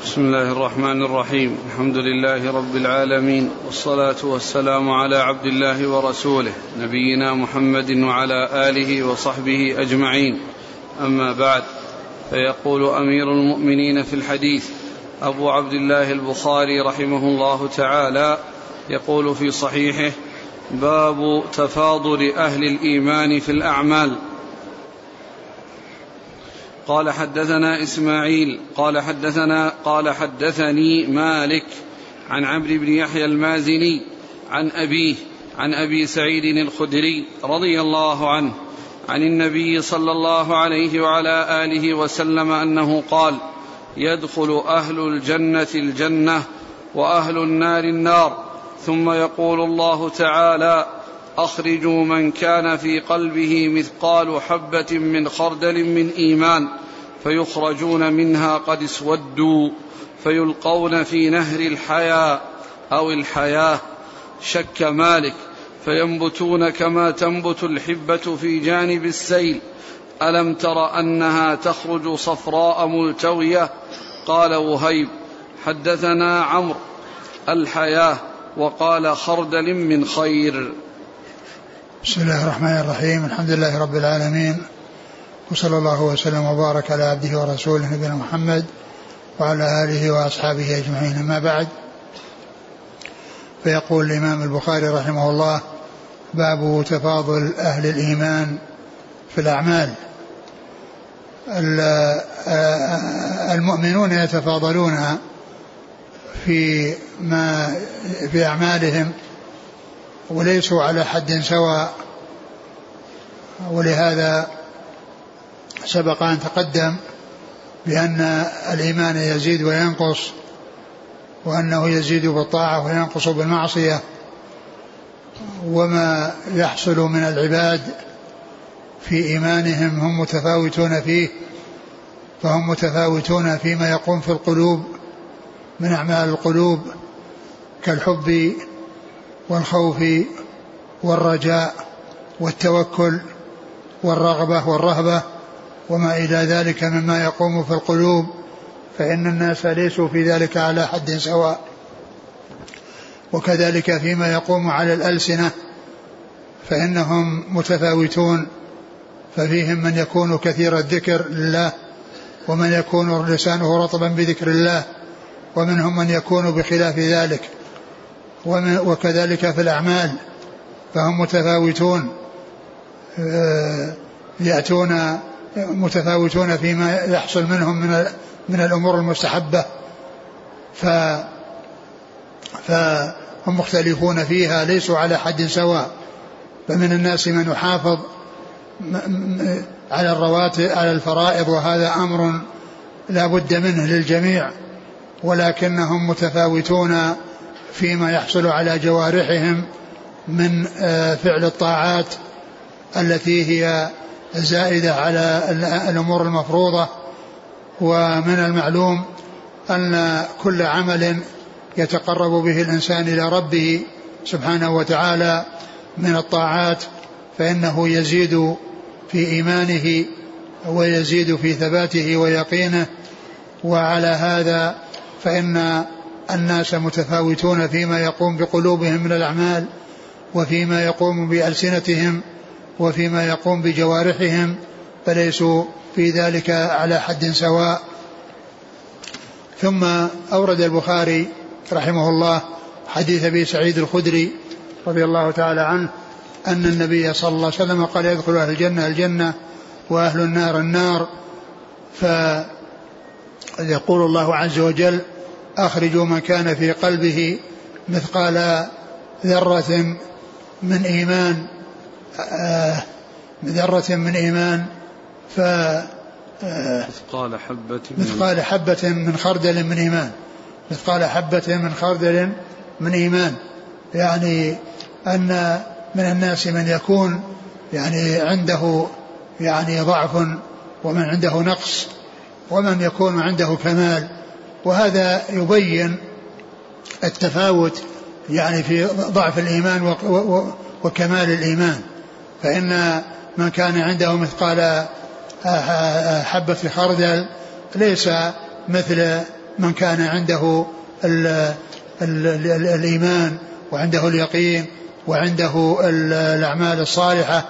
بسم الله الرحمن الرحيم. الحمد لله رب العالمين والصلاة والسلام على عبد الله ورسوله نبينا محمد وعلى آله وصحبه أجمعين. أما بعد فيقول أمير المؤمنين في الحديث أبو عبد الله البخاري رحمه الله تعالى يقول في صحيحه باب تفاضل أهل الإيمان في الأعمال. قال حدثنا إسماعيل قال حدثنا قال حدثني مالك عن عمرو بن يحيى المازني عن أبيه عن أبي سعيد الخدري رضي الله عنه عن النبي صلى الله عليه وعلى آله وسلم أنه قال يدخل أهل الجنة الجنة وأهل النار النار ثم يقول الله تعالى أخرجوا من كان في قلبه مثقال حبة من خردل من إيمان فيخرجون منها قد اسودوا فيلقون في نهر الحياة أو الحياة شك مالك فينبتون كما تنبت الحبة في جانب السيل. ألم تر أنها تخرج صفراء ملتوية؟ قال وهيب حدثنا عمرو الحياة وقال خردل من خير. بسم الله الرحمن الرحيم. الحمد لله رب العالمين. وصلى الله وسلم وبارك على عبده ورسوله نبينا محمد وعلى آله وأصحابه أجمعين. أما بعد فيقول الإمام البخاري رحمه الله باب تفاضل أهل الإيمان في الأعمال. المؤمنون يتفاضلون في ما في أعمالهم وليسوا على حد سواء. ولهذا سبق أن تقدم بأن الإيمان يزيد وينقص وأنه يزيد بالطاعة وينقص بالمعصية. وما يحصل من العباد في إيمانهم هم متفاوتون فيه فهم متفاوتون فيما يقوم في القلوب من أعمال القلوب كالحب والخوف والرجاء والتوكل والرغبة والرهبة وما إلى ذلك مما يقوم في القلوب فإن الناس ليسوا في ذلك على حد سواء. وكذلك فيما يقوم على الألسنة فإنهم متفاوتون ففيهم من يكون كثير الذكر لله ومن يكون لسانه رطبا بذكر الله ومنهم من يكون بخلاف ذلك. وكذلك في الأعمال فهم متفاوتون آه، يأتون متفاوتون فيما يحصل منهم من من الأمور المستحبة ف فهم مختلفون فيها ليسوا على حد سواء فمن الناس من يحافظ على الرواتب على الفرائض وهذا أمر لا بد منه للجميع ولكنهم متفاوتون فيما يحصل على جوارحهم من آه، فعل الطاعات التي هي زائدة على الأمور المفروضة. ومن المعلوم أن كل عمل يتقرب به الإنسان إلى ربه سبحانه وتعالى من الطاعات فإنه يزيد في إيمانه ويزيد في ثباته ويقينه. وعلى هذا فإن الناس متفاوتون فيما يقوم بقلوبهم من الأعمال وفيما يقوم بألسنتهم وفيما يقوم بجوارحهم فليسوا في ذلك على حد سواء. ثم أورد البخاري رحمه الله حديث أبي سعيد الخدري رضي الله تعالى عنه أن النبي صلى الله عليه وسلم قال يدخل أهل الجنة الجنة وأهل النار النار. فيقول الله عز وجل أخرجوا من كان في قلبه مثقال ذرة من إيمان آه ذرة من إيمان ف آه مثقال حبة مثقال حبة من خردل من إيمان مثقال حبة من خردل من إيمان. يعني أن من الناس من يكون يعني عنده يعني ضعف ومن عنده نقص ومن يكون عنده كمال. وهذا يبين التفاوت يعني في ضعف الإيمان وكمال الإيمان. فإن من كان عنده مثقال حبة خردل ليس مثل من كان عنده ال ال ال الإيمان وعنده اليقين وعنده الأعمال الصالحة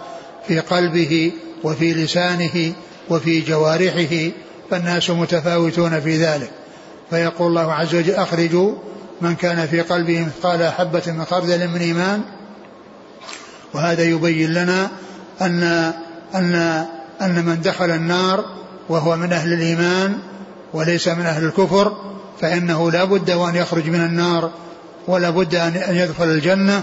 في قلبه وفي لسانه وفي جوارحه فالناس متفاوتون في ذلك. فيقول الله عز وجل أخرجوا من كان في قلبه مثقال حبة من خردل من إيمان. وهذا يبين لنا أن أن أن من دخل النار وهو من أهل الإيمان وليس من أهل الكفر فإنه لا بد وأن يخرج من النار ولا بد أن يدخل الجنة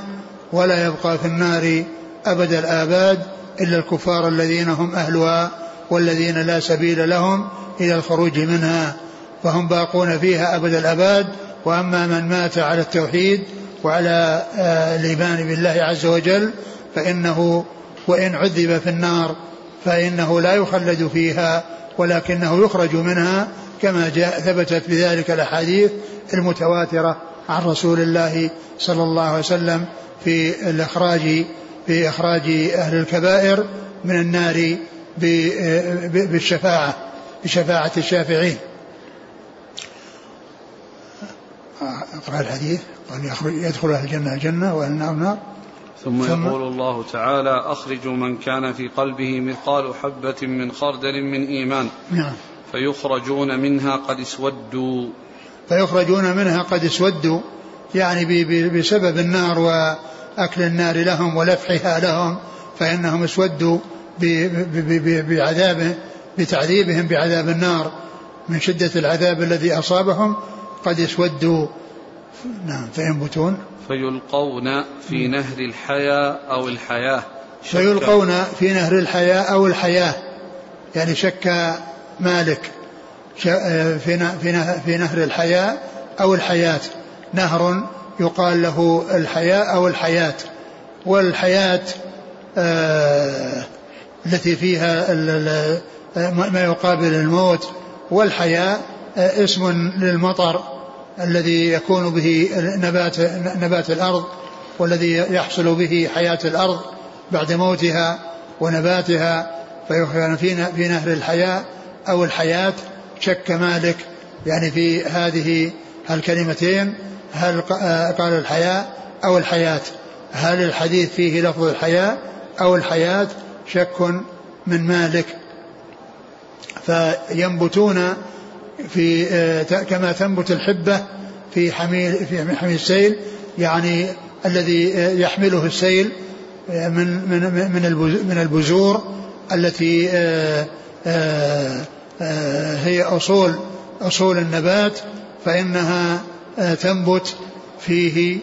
ولا يبقى في النار أبد الآباد إلا الكفار الذين هم أهلها والذين لا سبيل لهم إلى الخروج منها. فهم باقون فيها أبد الأباد وأما من مات على التوحيد وعلى آه، الإيمان بالله عز وجل فإنه وإن عذب في النار فإنه لا يخلد فيها ولكنه يخرج منها كما جاء ثبتت بذلك الأحاديث المتواترة عن رسول الله صلى الله عليه وسلم في الإخراج في إخراج أهل الكبائر من النار بالشفاعة بشفاعة الشافعين. اقرأ الحديث قال يخرج يدخل أهل الجنة الجنة وأهل النار النار ثم, ثم يقول الله تعالى أخرجوا من كان في قلبه مثقال حبة من خردل من إيمان. نعم. فيخرجون منها قد اسودوا. فيخرجون منها قد اسودوا يعني بسبب النار وأكل النار لهم ولفحها لهم فإنهم اسودوا بعذابه بتعذيبهم بعذاب النار من شدة العذاب الذي أصابهم. قد اسودوا نعم فينبتون. فيلقون في نهر الحياة أو الحياة. فيلقون في نهر الحياة أو الحياة. يعني شك مالك. في نهر الحياة أو الحياة. نهر يقال له الحياة أو الحياة. والحياة آه التي فيها ما يقابل الموت. والحياة اسم للمطر الذي يكون به نبات نبات الأرض والذي يحصل به حياة الأرض بعد موتها ونباتها فيخرج في نهر الحياة أو الحياة شك مالك. يعني في هذه الكلمتين هل قال الحياة أو الحياة. هل الحديث فيه لفظ الحياة أو الحياة؟ شك من مالك. فينبتون في آه، كما تنبت الحبة في حميل في حميل السيل يعني الذي آه، يحمله السيل آه، من من من من البذور التي هي أصول أصول النبات فإنها تنبت فيه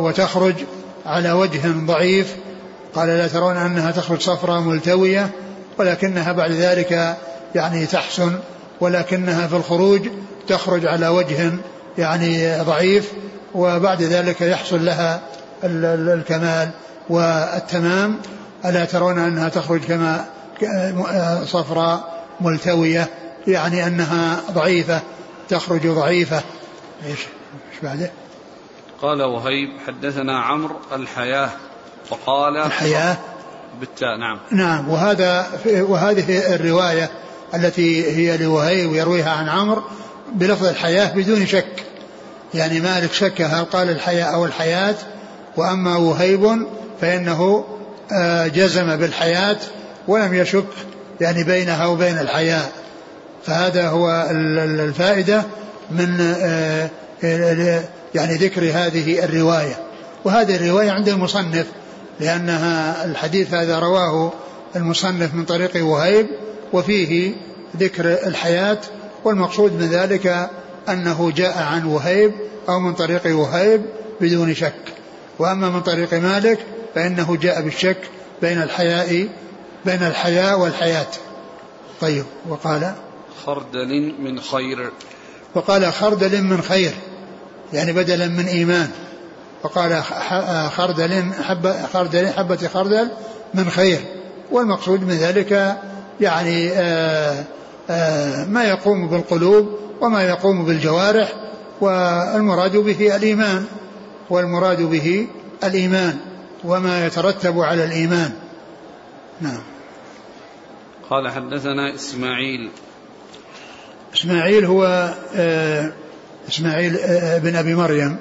وتخرج على وجه ضعيف. قال لا ترون أنها تخرج صفراء ملتوية ولكنها بعد ذلك يعني تحسن ولكنها في الخروج تخرج على وجه يعني ضعيف وبعد ذلك يحصل لها الكمال والتمام. ألا ترون أنها تخرج كما صفراء ملتوية يعني أنها ضعيفة تخرج ضعيفة. إيش إيش بعده؟ قال وهيب حدثنا عمرو الحياة وقال الحياة. بالتاء نعم. نعم وهذا وهذه الرواية التي هي لوهيب ويرويها عن عمرو بلفظ الحياة بدون شك. يعني مالك شك هل قال الحياة أو الحياة وأما وهيب فإنه آه، جزم بالحياة ولم يشك يعني بينها وبين الحياة. فهذا هو الفائدة من آه، يعني ذكر هذه الرواية. وهذه الرواية عند المصنف لأنها الحديث هذا رواه المصنف من طريق وهيب وفيه ذكر الحياة والمقصود من ذلك أنه جاء عن وهيب أو من طريق وهيب بدون شك. وأما من طريق مالك فإنه جاء بالشك بين الحياء بين الحياء والحياة. طيب وقال خردل من خير. وقال خردل من خير يعني بدلا من إيمان. وقال خردل حبة خردل حبة خردل من خير. والمقصود من ذلك يعني آه، آه، ما يقوم بالقلوب وما يقوم بالجوارح والمراد به الإيمان والمراد به الإيمان وما يترتب على الإيمان. نعم. قال حدثنا إسماعيل. إسماعيل هو آه، إسماعيل بن أبي مريم.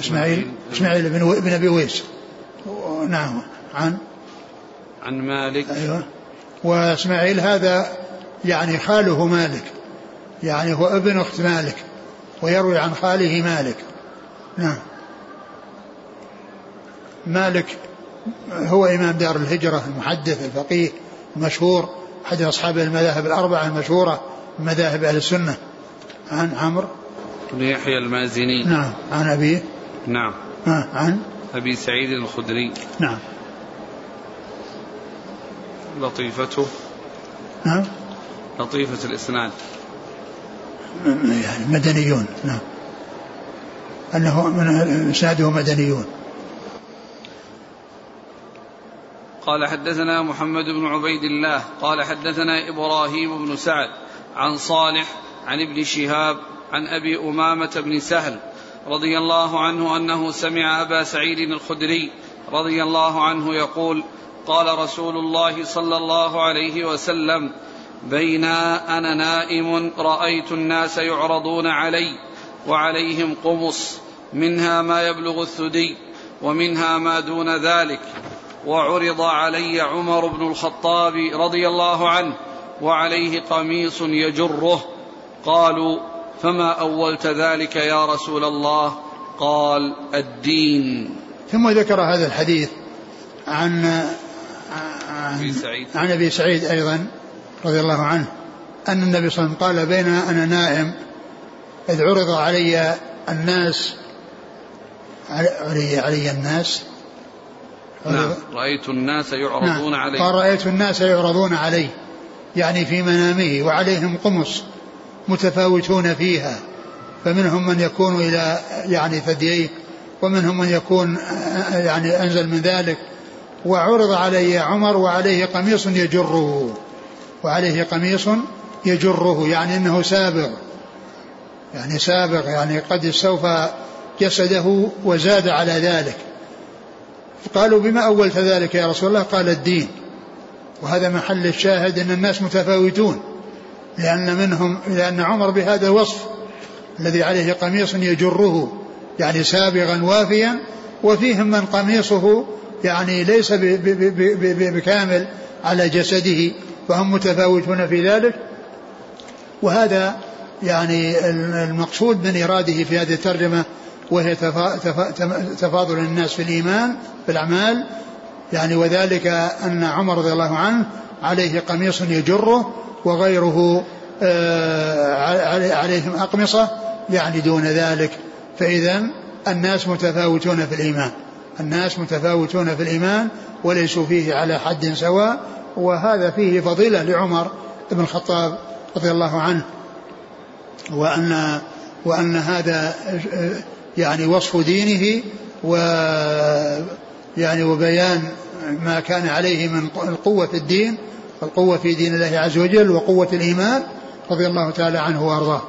إسماعيل إسماعيل. بن بن أبي ويس. نعم. عن؟ عن مالك. أيوه. وإسماعيل هذا يعني خاله مالك يعني هو ابن أخت مالك ويروي عن خاله مالك. نعم. مالك هو إمام دار الهجرة المحدث الفقيه المشهور أحد أصحاب المذاهب الأربعة المشهورة مذاهب أهل السنة. عن عمرو. بن يحيى المازني. نعم. عن أبيه. نعم. عن أبي سعيد الخدري. نعم. لطيفته. نعم. لطيفة الإسناد يعني مدنيون نعم. أنه من إسناده مدنيون. قال حدثنا محمد بن عبيد الله قال حدثنا إبراهيم بن سعد عن صالح عن ابن شهاب عن أبي أمامة بن سهل رضي الله عنه أنه سمع أبا سعيد الخدري رضي الله عنه يقول قال رسول الله صلى الله عليه وسلم بينا أنا نائم رأيت الناس يعرضون علي وعليهم قمص منها ما يبلغ الثدي ومنها ما دون ذلك وعرض علي عمر بن الخطاب رضي الله عنه وعليه قميص يجره قالوا فما أولت ذلك يا رسول الله؟ قال الدين. ثم ذكر هذا الحديث عن عن, سعيد. عن أبي سعيد أيضا رضي الله عنه أن النبي صلى الله عليه وسلم قال بين أنا نائم إذ عرض علي الناس علي علي الناس نعم رأيت الناس يعرضون نعم. عليه قال رأيت الناس يعرضون عليه يعني في منامه وعليهم قمص متفاوتون فيها فمنهم من يكون إلى يعني ثدييه ومنهم من يكون يعني أنزل من ذلك وعرض علي عمر وعليه قميص يجره. وعليه قميص يجره يعني إنه سابغ. يعني سابغ يعني قد استوفى جسده وزاد على ذلك. قالوا بما أولت ذلك يا رسول الله؟ قال الدين. وهذا محل الشاهد أن الناس متفاوتون لأن منهم لأن عمر بهذا الوصف الذي عليه قميص يجره يعني سابغا وافيا وفيهم من قميصه يعني ليس بكامل على جسده وهم متفاوتون في ذلك. وهذا يعني المقصود من إراده في هذه الترجمة وهي تفاضل الناس في الإيمان في الأعمال. يعني وذلك أن عمر رضي الله عنه عليه قميص يجره وغيره آه، عليهم أقمصة يعني دون ذلك. فإذا الناس متفاوتون في الإيمان. الناس متفاوتون في الإيمان وليسوا فيه على حد سواء وهذا فيه فضيلة لعمر بن الخطاب رضي الله عنه وأن وأن هذا يعني وصف دينه و يعني وبيان ما كان عليه من القوة في الدين القوة في دين الله عز وجل وقوة الإيمان رضي الله تعالى عنه وأرضاه.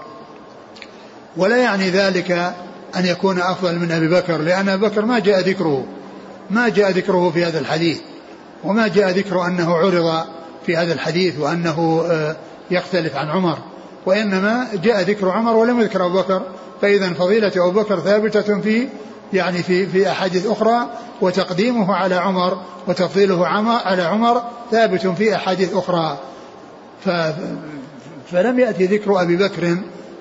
ولا يعني ذلك أن يكون أفضل من أبي بكر لأن أبي بكر ما جاء ذكره ما جاء ذكره في هذا الحديث وما جاء ذكر أنه عرض في هذا الحديث وأنه آه، يختلف عن عمر وإنما جاء ذكر عمر ولم يذكر أبو بكر فإذا فضيلة أبو بكر ثابتة في يعني في في أحاديث أخرى وتقديمه على عمر وتفضيله على عمر ثابت في أحاديث أخرى. فلم يأتي ذكر أبي بكر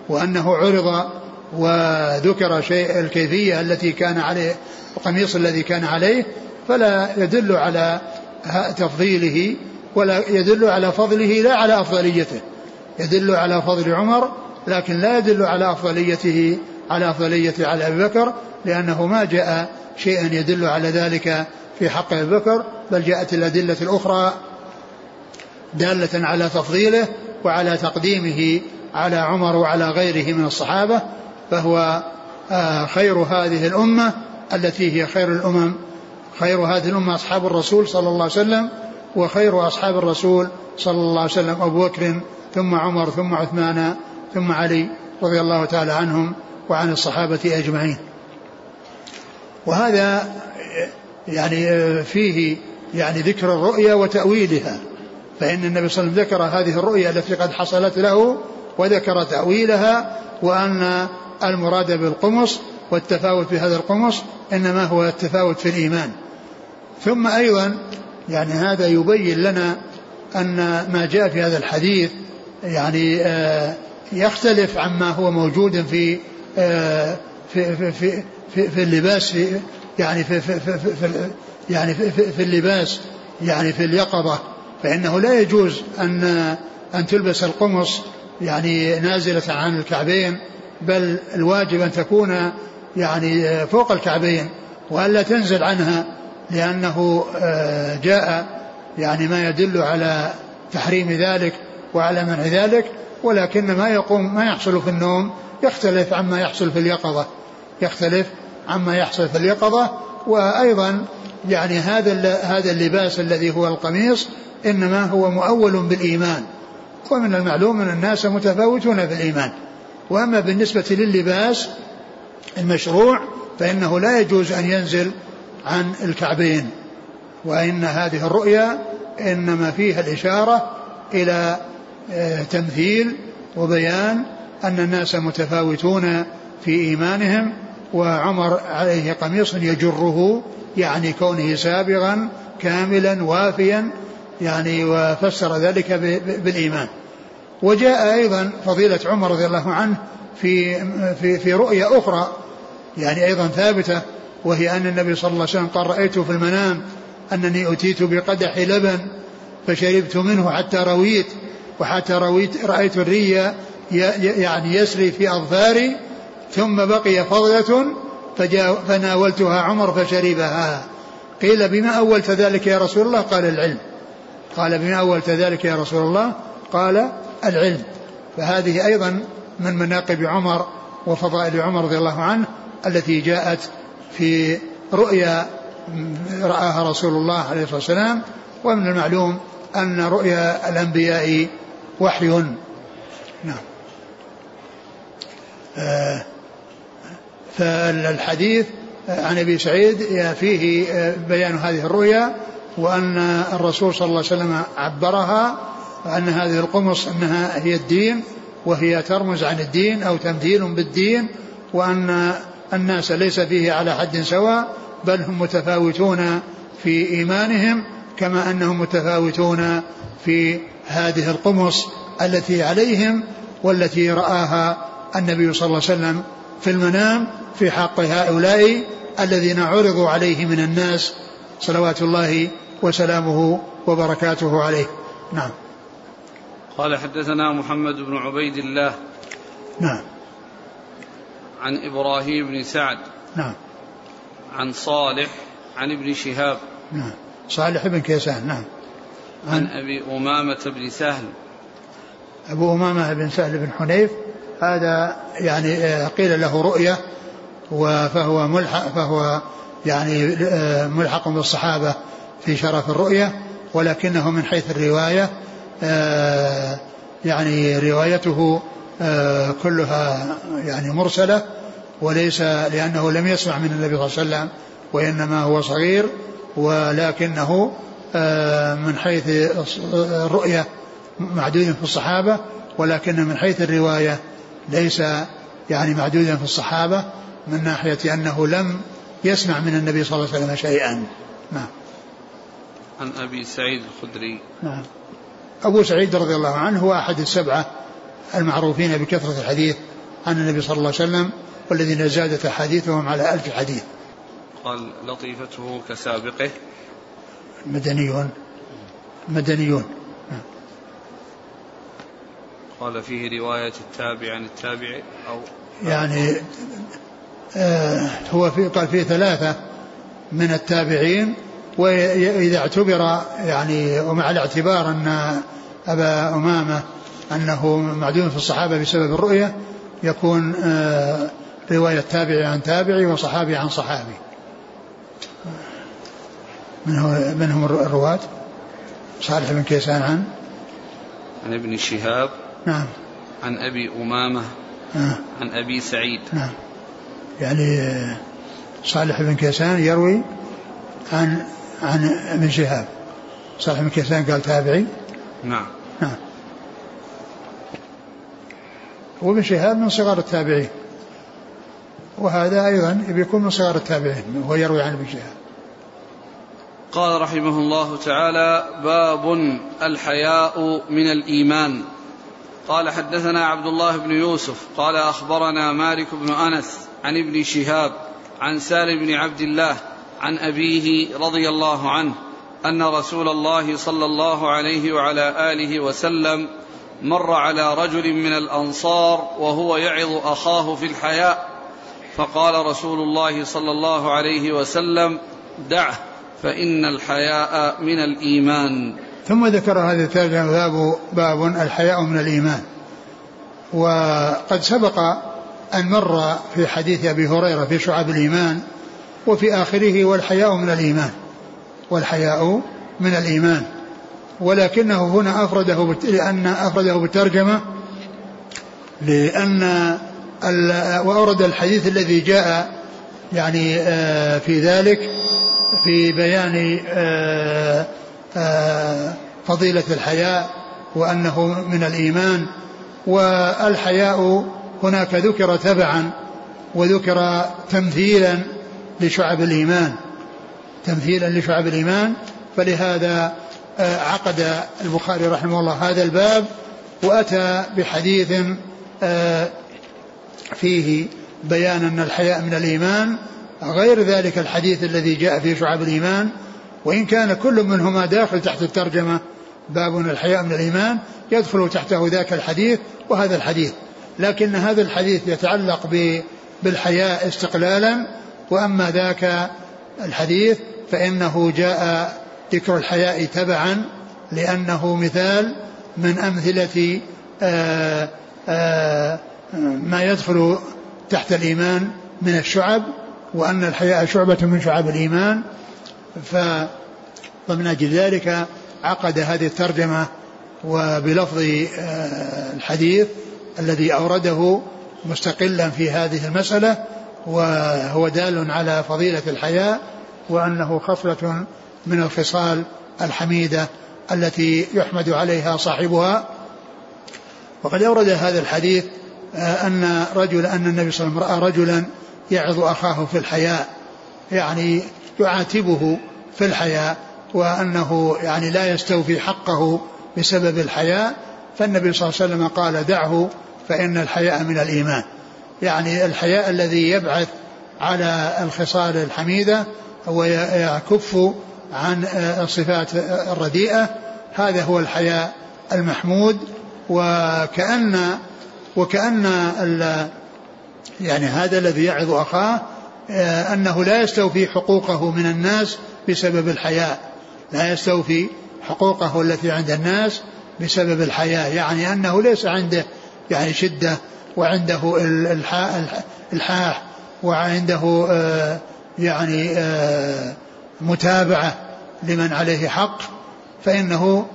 وأنه عرض وذكر شيء الكيفية التي كان عليه القميص الذي كان عليه فلا يدل على تفضيله ولا يدل على فضله لا على أفضليته. يدل على فضل عمر لكن لا يدل على أفضليته على أفضلية على أبي بكر لأنه ما جاء شيئا يدل على ذلك في حق أبي بكر بل جاءت الأدلة الأخرى دالة على تفضيله وعلى تقديمه على عمر وعلى غيره من الصحابة. فهو آه، خير هذه الأمة التي هي خير الأمم. خير هذه الأمة أصحاب الرسول صلى الله عليه وسلم وخير أصحاب الرسول صلى الله عليه وسلم أبو بكر ثم عمر ثم عثمان ثم علي رضي الله تعالى عنهم وعن الصحابة أجمعين. وهذا يعني فيه يعني ذكر الرؤيا وتأويلها. فإن النبي صلى الله عليه وسلم ذكر هذه الرؤيا التي قد حصلت له وذكر تأويلها وأن المراد بالقمص والتفاوت في هذا القمص إنما هو التفاوت في الإيمان. ثم أيضا يعني هذا يبين لنا أن ما جاء في هذا الحديث يعني آه، يختلف عما هو موجود في آه، في في في, في, في اللباس في يعني في في في, في يعني في, في, في اللباس يعني في اليقظة. فإنه لا يجوز أن أن تلبس القمص يعني نازلة عن الكعبين بل الواجب أن تكون يعني فوق الكعبين وألا تنزل عنها لأنه آه، جاء يعني ما يدل على تحريم ذلك وعلى منع ذلك ولكن ما يقوم ما يحصل في النوم يختلف عما يحصل في اليقظة يختلف عما يحصل في اليقظة. وأيضا يعني هذا هذا اللباس الذي هو القميص إنما هو مؤول بالإيمان ومن المعلوم أن الناس متفاوتون في الإيمان. وأما بالنسبة للباس المشروع فإنه لا يجوز أن ينزل عن الكعبين وإن هذه الرؤيا إنما فيها الإشارة إلى آه، تمثيل وبيان أن الناس متفاوتون في إيمانهم وعمر عليه قميص يجره يعني كونه سابغا كاملا وافيا يعني وفسر ذلك بالإيمان. وجاء أيضا فضيلة عمر رضي الله عنه في في في رؤيا أخرى يعني أيضا ثابتة وهي أن النبي صلى الله عليه وسلم قال رأيت في المنام أنني أتيت بقدح لبن فشربت منه حتى رويت وحتى رويت رأيت الري يعني يسري في أظفاري ثم بقي فضلة فناولتها عمر فشربها. قيل بما أولت ذلك يا رسول الله؟ قال العلم. قال بما أولت ذلك يا رسول الله؟ قال العلم. فهذه أيضا من مناقب عمر وفضائل عمر رضي الله عنه التي جاءت في رؤيا رآها رسول الله عليه الصلاة والسلام ومن المعلوم أن رؤيا الأنبياء وحي. نعم. فالحديث عن أبي سعيد فيه بيان هذه الرؤيا وأن الرسول صلى الله عليه وسلم عبرها وأن هذه القمص أنها هي الدين وهي ترمز عن الدين أو تمثيل بالدين وأن الناس ليس فيه على حد سواء بل هم متفاوتون في إيمانهم كما أنهم متفاوتون في هذه القمص التي عليهم والتي رآها النبي صلى الله عليه وسلم في المنام في حق هؤلاء الذين عرضوا عليه من الناس صلوات الله وسلامه وبركاته عليه. نعم. قال حدثنا محمد بن عبيد الله نعم. عن إبراهيم بن سعد نعم. عن صالح عن ابن شهاب نعم. صالح بن كيسان نعم. عن, عن أبي أمامة بن سهل. أبو أمامة بن سهل بن حنيف هذا يعني آه، قيل له رؤية فهو ملحق فهو يعني آه، ملحق بالصحابة في شرف الرؤية ولكنه من حيث الرواية آه، يعني روايته كلها يعني مرسلة وليس لأنه لم يسمع من النبي صلى الله عليه وسلم وإنما هو صغير ولكنه من حيث الرؤية معدود في الصحابة ولكن من حيث الرواية ليس يعني معدودا في الصحابة من ناحية أنه لم يسمع من النبي صلى الله عليه وسلم شيئا. نعم. عن أبي سعيد الخدري. نعم. أبو سعيد رضي الله عنه هو أحد السبعة المعروفين بكثرة الحديث عن النبي صلى الله عليه وسلم والذين زادت أحاديثهم على ألف حديث. قال لطيفته كسابقه. مدنيون. مدنيون. قال فيه رواية التابع عن التابع أو يعني آه هو في قال فيه ثلاثة من التابعين وإذا اعتبر يعني ومع الاعتبار أن أبا أمامة أنه معدوم في الصحابة بسبب الرؤية يكون آه رواية تابعي عن تابعي وصحابي عن صحابي. من هو من هم الرواة؟ صالح بن كيسان عن؟ عن ابن شهاب. نعم. عن أبي أمامة. نعم عن أبي سعيد. نعم. يعني صالح بن كيسان يروي عن عن ابن شهاب. صالح بن كيسان قال تابعي. نعم. نعم. وابن شهاب من صغار التابعين. وهذا أيضا يكون من صغار التابعين وهو يروي عن ابن شهاب. قال رحمه الله تعالى باب الحياء من الإيمان. قال حدثنا عبد الله بن يوسف قال أخبرنا مالك بن أنس عن ابن شهاب عن سالم بن عبد الله عن أبيه رضي الله عنه أن رسول الله صلى الله عليه وعلى آله وسلم مر على رجل من الأنصار وهو يعظ أخاه في الحياء فقال رسول الله صلى الله عليه وسلم دعه فإن الحياء من الإيمان. ثم ذكر هذه الترجمة باب باب الحياء من الإيمان. وقد سبق أن مر في حديث أبي هريرة في شعب الإيمان وفي آخره والحياء من الإيمان. والحياء من الإيمان. ولكنه هنا أفرده لأن أفرده بالترجمة لأن وأورد الحديث الذي جاء يعني آه، في ذلك في بيان آه، آه، فضيلة الحياء وأنه من الإيمان. والحياء هناك ذكر تبعا وذكر تمثيلا لشعب الإيمان تمثيلا لشعب الإيمان. فلهذا آه، عقد البخاري رحمه الله هذا الباب وأتى بحديث فيه بيان أن الحياء من الإيمان. غير ذلك الحديث الذي جاء في شعب الإيمان. وإن كان كل منهما داخل تحت الترجمة باب الحياء من الإيمان يدخل تحته ذاك الحديث وهذا الحديث. لكن هذا الحديث يتعلق بالحياء استقلالا. وأما ذاك الحديث فإنه جاء ذكر الحياء تبعا لأنه مثال من أمثلة آآ آآ ما يدخل تحت الإيمان من الشعب وأن الحياء شعبة من شعب الإيمان. ف ومن أجل ذلك عقد هذه الترجمة وبلفظ آه، الحديث الذي أورده مستقلا في هذه المسألة. وهو دال على فضيلة الحياء وأنه خصلة من الخصال الحميدة التي يحمد عليها صاحبها. وقد أورد هذا الحديث آه، أن رجل أن النبي صلى الله عليه وسلم رأى رجلا يعظ أخاه في الحياء يعني يعاتبه في الحياء وأنه يعني لا يستوفي حقه بسبب الحياء. فالنبي صلى الله عليه وسلم قال دعه فإن الحياء من الإيمان. يعني الحياء الذي يبعث على الخصال الحميدة ويكف عن الصفات الرديئة. هذا هو الحياء المحمود. وكأن وكأن يعني هذا الذي يعظ أخاه آه، أنه لا يستوفي حقوقه من الناس بسبب الحياء. لا يستوفي حقوقه التي عند الناس بسبب الحياء. يعني أنه ليس عنده يعني شدة وعنده الحاح وعنده آه، يعني آه، متابعة لمن عليه حق فإنه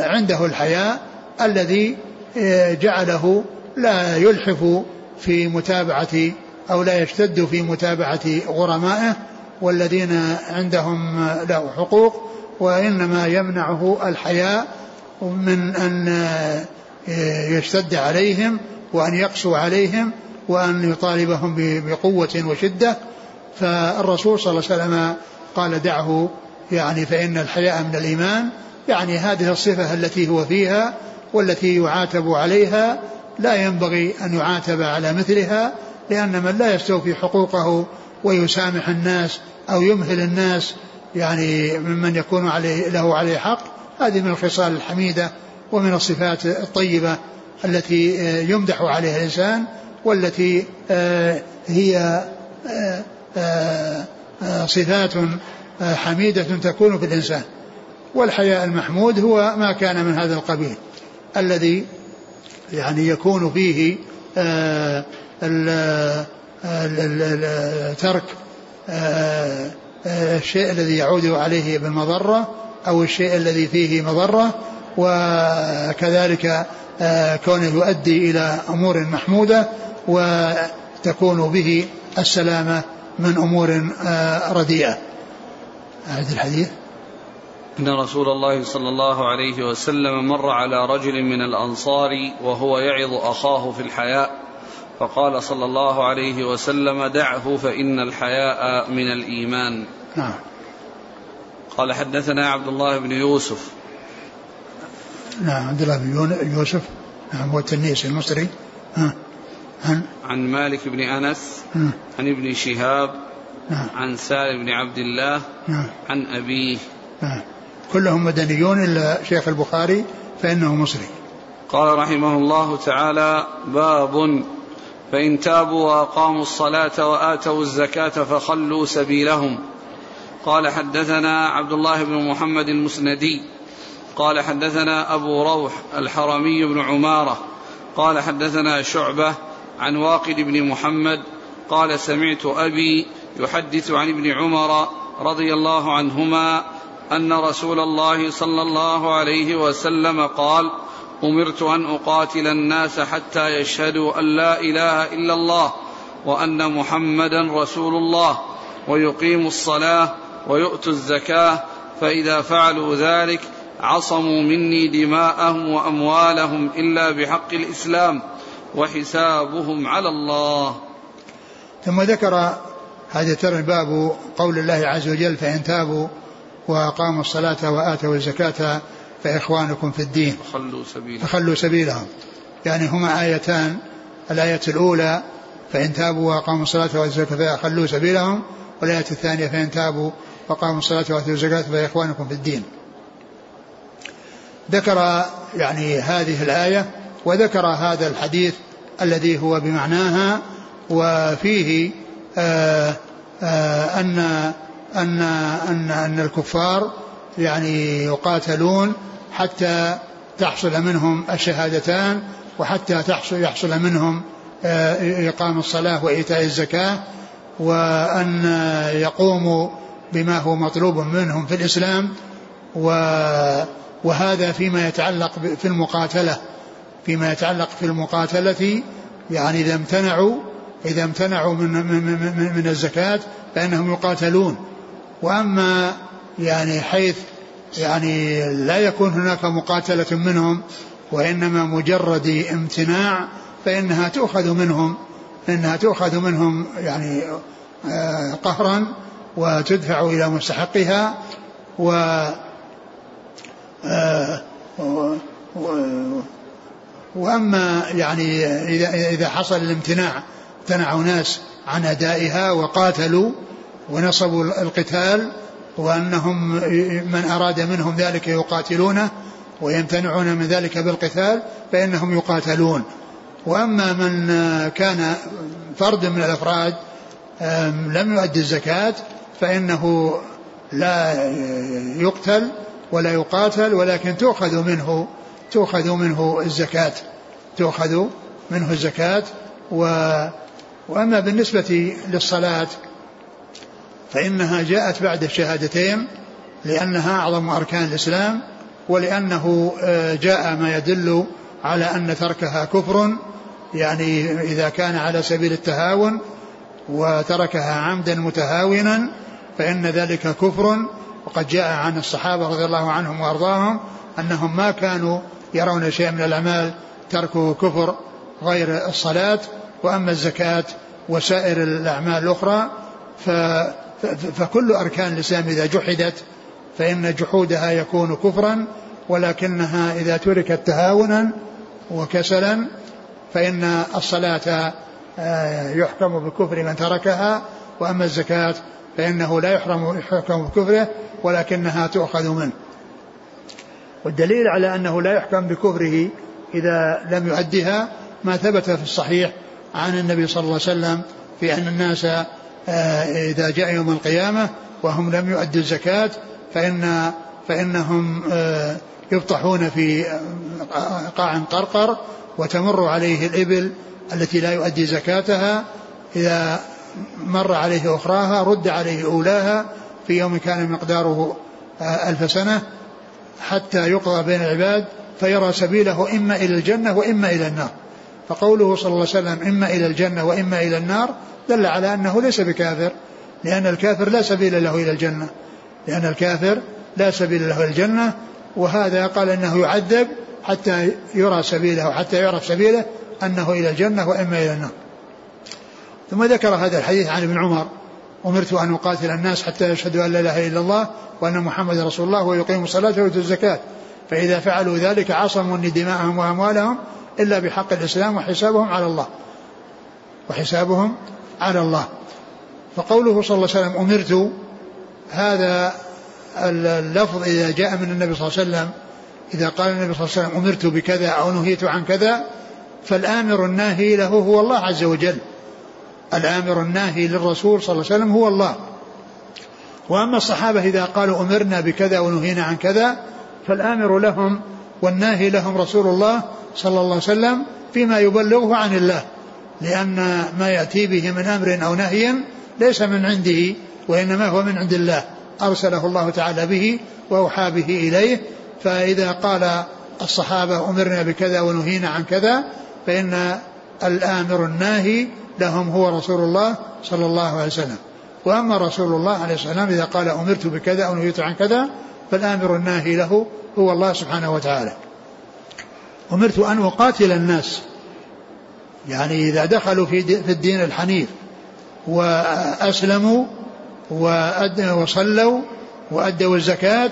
عنده الحياء الذي جعله لا يلحف في متابعة أو لا يشتد في متابعة غرمائه والذين عندهم له حقوق وإنما يمنعه الحياء من أن يشتد عليهم وأن يقسو عليهم وأن يطالبهم بقوة وشدة. فالرسول صلى الله عليه وسلم قال دعه يعني فإن الحياء من الإيمان. يعني هذه الصفة التي هو فيها والتي يعاتب عليها. لا ينبغي أن يعاتب على مثلها لأن من لا يستوفي حقوقه ويسامح الناس أو يمهل الناس يعني ممن يكون عليه له عليه حق هذه من الخصال الحميدة ومن الصفات الطيبة. التي يمدح عليها الإنسان والتي آه، هي آه، آه، صفات حميدة تكون في الإنسان. والحياء المحمود هو ما كان من هذا القبيل الذي يعني يكون فيه آه، ترك آه، الشيء الذي يعود عليه بالمضرة أو الشيء الذي فيه مضرة وكذلك آه، كونه يؤدي إلى أمور محمودة وتكون به السلامة من أمور رديئة. أعد الحديث. أن رسول الله صلى الله عليه وسلم مر على رجل من الأنصار وهو يعظ أخاه في الحياء فقال صلى الله عليه وسلم دعه فإن الحياء من الإيمان. نعم. قال حدثنا عبد الله بن يوسف نعم عبد الله بن يوسف. نعم هو التنيسي المصري. ها عن عن مالك بن أنس عن ابن شهاب عن سالم بن عبد الله عن أبيه. كلهم مدنيون إلا شيخ البخاري فإنه مصري. قال رحمه الله تعالى باب فإن تابوا وأقاموا الصلاة وآتوا الزكاة فخلوا سبيلهم. قال حدثنا عبد الله بن محمد المسندي قال حدثنا أبو روح الحرمي بن عمارة قال حدثنا شعبة عن واقد بن محمد قال سمعت أبي يحدث عن ابن عمر رضي الله عنهما أن رسول الله صلى الله عليه وسلم قال أمرت أن أقاتل الناس حتى يشهدوا أن لا إله إلا الله وأن محمدا رسول الله ويقيموا الصلاة ويؤتوا الزكاة فإذا فعلوا ذلك عصموا مني دماءهم وأموالهم إلا بحق الإسلام وحسابهم على الله. ثم ذكر هذا ترى باب قول الله عز وجل فإن تابوا وأقاموا الصلاة وآتوا الزكاة فإخوانكم في الدين. فخلوا سبيلهم. فخلوا سبيلهم. يعني هما آيتان. الآية الأولى فإن تابوا وأقاموا الصلاة وآتوا الزكاة فخلوا سبيلهم. والآية الثانية فإن تابوا وأقاموا الصلاة وآتوا الزكاة فإخوانكم في الدين. ذكر يعني هذه الآية وذكر هذا الحديث الذي هو بمعناها وفيه آآ آآ أن أن أن أن الكفار يعني يقاتلون حتى تحصل منهم الشهادتان وحتى تحصل يحصل منهم آه، إقام الصلاة وإيتاء الزكاة وأن يقوموا بما هو مطلوب منهم في الإسلام وهذا فيما يتعلق في المقاتلة فيما يتعلق في المقاتلة يعني إذا امتنعوا إذا امتنعوا من من من, من الزكاة فإنهم يقاتلون. وأما يعني حيث يعني لا يكون هناك مقاتلة منهم وإنما مجرد امتناع فإنها تؤخذ منهم فإنها تؤخذ منهم يعني آه، قهرا وتدفع إلى مستحقها و وأما يعني إذا إذا حصل الامتناع امتنعوا ناس عن أدائها وقاتلوا ونصبوا القتال وأنهم من أراد منهم ذلك يقاتلونه ويمتنعون من ذلك بالقتال فإنهم يقاتلون. وأما من كان فرد من الأفراد لم يؤدي الزكاة فإنه لا يقتل ولا يقاتل ولكن تؤخذ منه تؤخذ منه الزكاة تؤخذ منه الزكاة. و وأما بالنسبة للصلاة فإنها جاءت بعد الشهادتين لأنها أعظم أركان الإسلام ولأنه آه، جاء ما يدل على أن تركها كفر يعني إذا كان على سبيل التهاون وتركها عمدا متهاونا فإن ذلك كفر. وقد جاء عن الصحابة رضي الله عنهم وأرضاهم أنهم ما كانوا يرون شيئا من الأعمال تركه كفر غير الصلاة وأما الزكاة وسائر الأعمال الأخرى ف فكل أركان الإسلام إذا جحدت فإن جحودها يكون كفرا ولكنها إذا تركت تهاونا وكسلا فإن الصلاة آه، يحكم بكفر من تركها وأما الزكاة فإنه لا يحرم يحكم بكفره ولكنها تؤخذ منه. والدليل على أنه لا يحكم بكفره إذا لم يؤدها ما ثبت في الصحيح عن النبي صلى الله عليه وسلم في أن الناس آه، إذا جاء يوم القيامة وهم لم يؤدوا الزكاة فإن فإنهم آه، يبطحون في آه، قاع قرقر وتمر عليه الإبل التي لا يؤدي زكاتها. إذا مر عليه أخراها رد عليه أولاها في يوم كان مقداره ألف سنة حتى يقضى بين العباد فيرى سبيله إما إلى الجنة وإما إلى النار. فقوله صلى الله عليه وسلم إما إلى الجنة وإما إلى النار دل على أنه ليس بكافر لأن الكافر لا سبيل له إلى الجنة. لأن الكافر لا سبيل له الجنة وهذا قال أنه يعذب حتى يرى سبيله وحتى يعرف سبيله أنه إلى الجنة وإما إلى النار. ثم ذكر هذا الحديث عن ابن عمر. أمرت أن أقاتل الناس حتى يشهدوا أن لا إله إلا الله وأن محمد رسول الله ويقيموا الصلاة ويؤتوا الزكاة. فإذا فعلوا ذلك عصموا دماءهم وأموالهم إلا بحق الإسلام وحسابهم على الله. وحسابهم على الله. فقوله صلى الله عليه وسلم أمرت هذا اللفظ إذا جاء من النبي صلى الله عليه وسلم إذا قال النبي صلى الله عليه وسلم أمرت بكذا أو نهيت عن كذا فالآمر الناهي له هو الله عز وجل. الآمر الناهي للرسول صلى الله عليه وسلم هو الله. وأما الصحابة إذا قالوا أمرنا بكذا ونهينا عن كذا فالآمر لهم والناهي لهم رسول الله صلى الله عليه وسلم فيما يبلغه عن الله. لأن ما يأتي به من أمر أو نهي ليس من عنده وإنما هو من عند الله. أرسله الله تعالى به وأوحى به إليه. فإذا قال الصحابة أمرنا بكذا ونهينا عن كذا فإن الآمر الناهي لهم هو رسول الله صلى الله عليه وسلم. وأما رسول الله عليه السلام إذا قال أمرت بكذا أو نهيت عن كذا فالآمر الناهي له هو الله سبحانه وتعالى. أمرت أن أقاتل الناس. يعني إذا دخلوا في, في الدين الحنيف وأسلموا وصلوا وأدوا الزكاة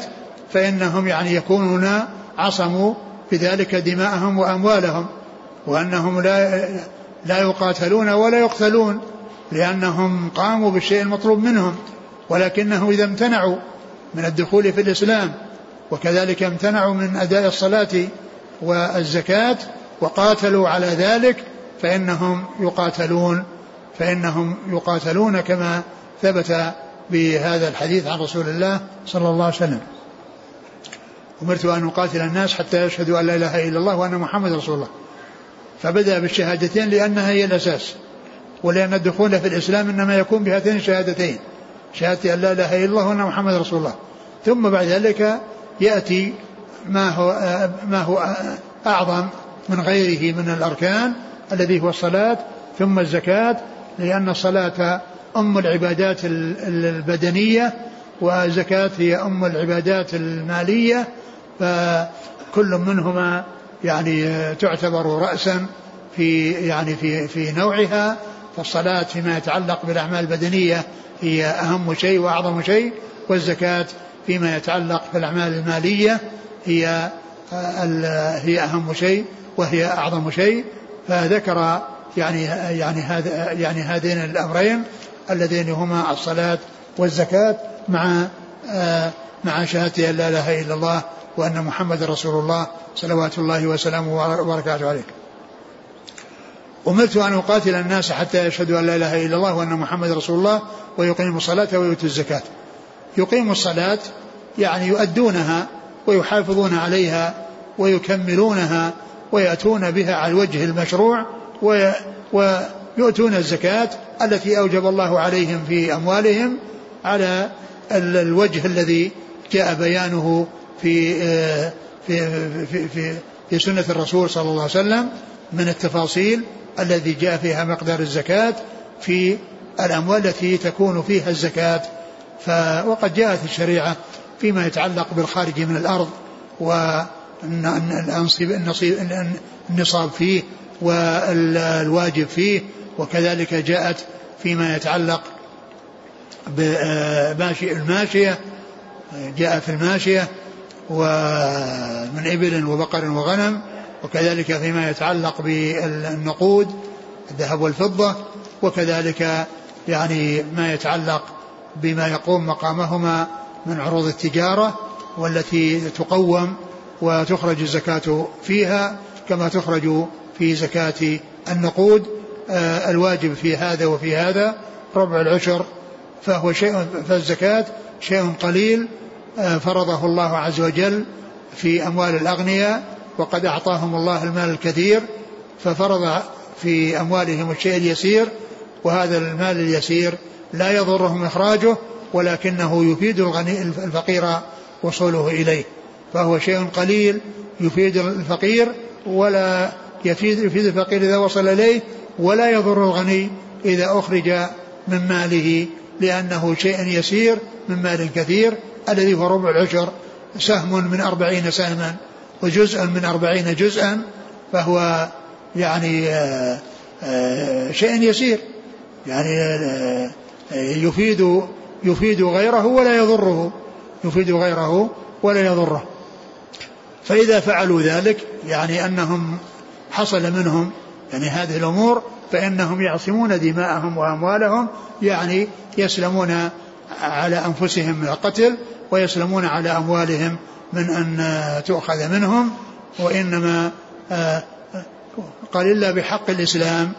فإنهم يعني يكونون عصموا بذلك دماءهم وأموالهم. وأنهم لا لا يقاتلون ولا يقتلون لأنهم قاموا بالشيء المطلوب منهم ولكنهم إذا امتنعوا من الدخول في الإسلام وكذلك امتنعوا من أداء الصلاة والزكاة وقاتلوا على ذلك فإنهم يقاتلون فإنهم يقاتلون كما ثبت بهذا الحديث عن رسول الله صلى الله عليه وسلم. أمرت أن أقاتل الناس حتى يشهدوا أن لا إله إلا الله وأن محمد رسول الله. فبدأ بالشهادتين لأنها هي الأساس ولأن الدخول في الإسلام إنما يكون بهاتين الشهادتين شهادة أن لا إله إلا الله وأن محمد رسول الله. ثم بعد ذلك يأتي ما هو ما هو أعظم من غيره من الأركان الذي هو الصلاة ثم الزكاة لأن الصلاة أم العبادات البدنية والزكاة هي أم العبادات المالية فكل منهما يعني تعتبر رأسا في يعني في في نوعها فالصلاة فيما يتعلق بالأعمال البدنية هي أهم شيء وأعظم شيء والزكاة فيما يتعلق بالأعمال المالية هي هي أهم شيء وهي أعظم شيء. فذكر يعني يعني هذا يعني هذين الأمرين اللذين هما الصلاة والزكاة مع مع شهادة أن لا إله إلا الله وأن محمد رسول الله صلوات الله وسلامه وبركاته عليه أمرت أن أقاتل الناس حتى يشهدوا أن لا إله إلا الله وأن محمد رسول الله ويقيموا الصلاة ويؤتوا الزكاة. يقيموا الصلاة يعني يؤدونها ويحافظون عليها ويكملونها ويأتون بها على الوجه المشروع ويؤتون الزكاة التي أوجب الله عليهم في أموالهم على الوجه الذي جاء بيانه في في في في, في سنة الرسول صلى الله عليه وسلم من التفاصيل الذي جاء فيها مقدار الزكاة في الأموال التي تكون فيها الزكاة. ف وقد جاءت الشريعة فيما يتعلق بالخارج من الأرض والنصاب فيه والواجب فيه وكذلك جاءت فيما يتعلق بماشي الماشية جاء في الماشية ومن إبل وبقر وغنم وكذلك فيما يتعلق بالنقود الذهب والفضة وكذلك يعني ما يتعلق بما يقوم مقامهما من عروض التجارة والتي تقوم وتخرج الزكاة فيها كما تخرج في زكاة النقود. آه، الواجب في هذا وفي هذا ربع العشر فهو شيء فالزكاة شيء قليل فرضه الله عز وجل في أموال الأغنياء وقد أعطاهم الله المال الكثير ففرض في أموالهم الشيء اليسير وهذا المال اليسير لا يضرهم إخراجه ولكنه يفيد الغني الفقير وصوله إليه. فهو شيء قليل يفيد الفقير ولا يفيد, يفيد الفقير إذا وصل إليه ولا يضر الغني إذا أخرج من ماله لأنه شيء يسير من مال كثير الذي هو ربع العشر سهم من أربعين سهما وجزء من أربعين جزءا فهو يعني آه، آه، شيء يسير. يعني آه، يفيد يفيد غيره ولا يضره. يفيد غيره ولا يضره. فإذا فعلوا ذلك يعني أنهم حصل منهم يعني هذه الأمور فإنهم يعصمون دماءهم وأموالهم يعني يسلمون على أنفسهم من القتل ويسلمون على أموالهم من أن تؤخذ منهم وإنما آه، قال إلا بحق الإسلام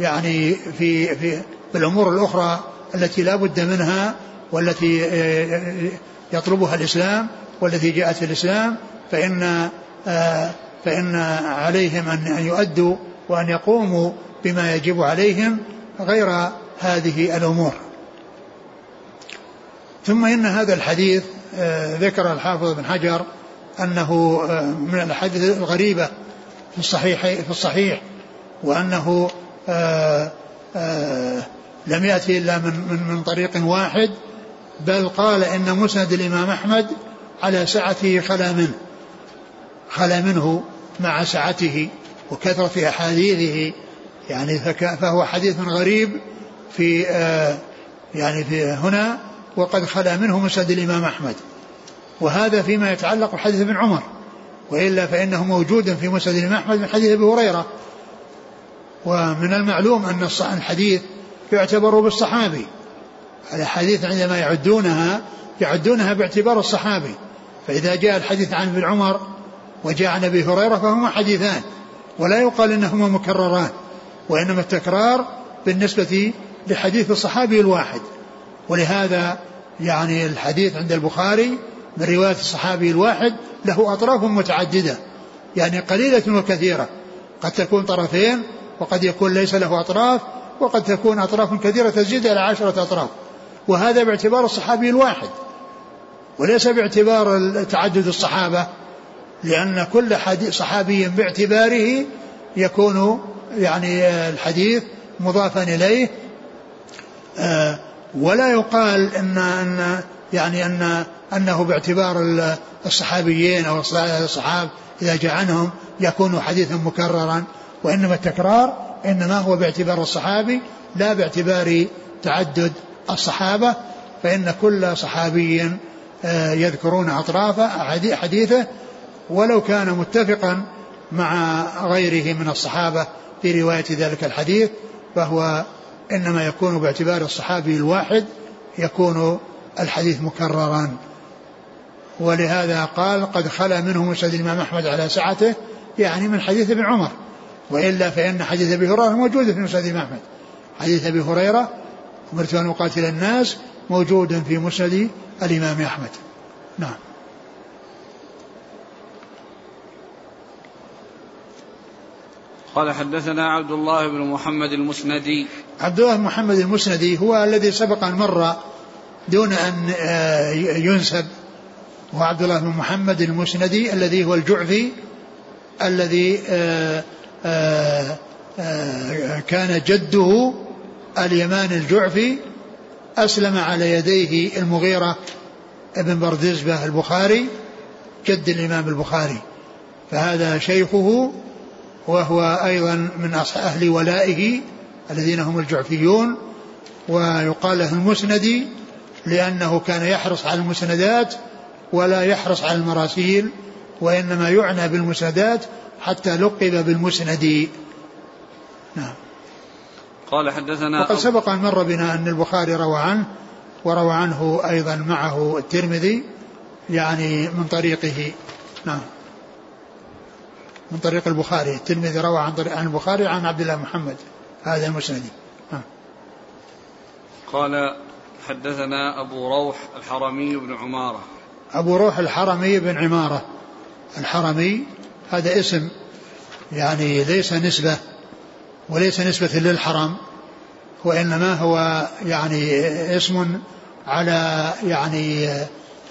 يعني في في الأمور الأخرى التي لا بد منها والتي آه، يطلبها الإسلام والتي جاءت في الإسلام فإن آه، فإن عليهم أن يؤدوا وأن يقوموا بما يجب عليهم غير هذه الأمور. ثم إن هذا الحديث آه، ذكر الحافظ بن حجر أنه آه، من الأحاديث الغريبة في الصحيح في الصحيح وأنه آه، لم يأتي إلا من من من طريق واحد بل قال إن مسند الإمام أحمد على سعته خلا منه خلا منه مع سعته وكثرة أحاديثه يعني فهو حديث غريب في يعني في هنا وقد خلا منه مسند الإمام أحمد. وهذا فيما يتعلق بحديث ابن عمر. وإلا فإنه موجود في مسند الإمام أحمد من حديث أبي هريرة. ومن المعلوم أن الحديث يعتبر بالصحابي. الأحاديث عندما يعدونها يعدونها باعتبار الصحابي. فإذا جاء الحديث عن ابن عمر وجاء عن أبي هريرة فهما حديثان. ولا يقال إنهما مكرران. وإنما التكرار بالنسبة لحديث الصحابي الواحد. ولهذا يعني الحديث عند البخاري من رواية الصحابي الواحد له أطراف متعددة يعني قليلة وكثيرة. قد تكون طرفين وقد يكون ليس له أطراف وقد تكون أطراف كثيرة تزيد إلى عشرة أطراف وهذا باعتبار الصحابي الواحد وليس باعتبار تعدد الصحابة لأن كل صحابي باعتباره يكون يعني الحديث مضافا إليه آه ولا يقال ان ان يعني ان أنه باعتبار الصحابيين أو الصحاب إذا جاء عنهم يكون حديثا مكررا وإنما التكرار إنما هو باعتبار الصحابي لا باعتبار تعدد الصحابة فإن كل صحابي آه، يذكرون اطراف حديثه ولو كان متفقا مع غيره من الصحابة في رواية ذلك الحديث فهو إنما يكون باعتبار الصحابي الواحد يكون الحديث مكررا. ولهذا قال قد خلا منه مسند الإمام أحمد على سعته يعني من حديث ابن عمر. وإلا فإن حديث أبي هريرة موجود في مسند الإمام أحمد. حديث أبي هريرة أمرت أن أقاتل الناس موجود في مسند الإمام أحمد. نعم. قال حدثنا عبد الله بن محمد المسندي. عبد الله بن محمد المسندي هو الذي سبق أن مر دون أن آه، ينسب. هو عبد الله بن محمد المسندي الذي هو الجعفي الذي آه، آه، كان جده اليمان الجعفي أسلم على يديه المغيرة ابن بردزبة البخاري جد الإمام البخاري. فهذا شيخه وهو أيضا من أهل ولائه الذين هم الجعفيون ويقال له المسندي لأنه كان يحرص على المسندات ولا يحرص على المراسيل وإنما يعنى بالمسندات حتى لقب بالمسندي نعم. قال حدثنا وقد سبق أن مر بنا أن البخاري روى عنه وروى عنه أيضا معه الترمذي يعني من طريقه. نعم. من طريق البخاري الترمذي روى عن طريق عن البخاري عن عبد الله محمد. هذا المسندي قال حدثنا أبو روح الحرمي بن عمارة. أبو روح الحرمي بن عمارة. الحرمي هذا اسم يعني ليس نسبة وليس نسبة للحرم وإنما هو يعني اسم على يعني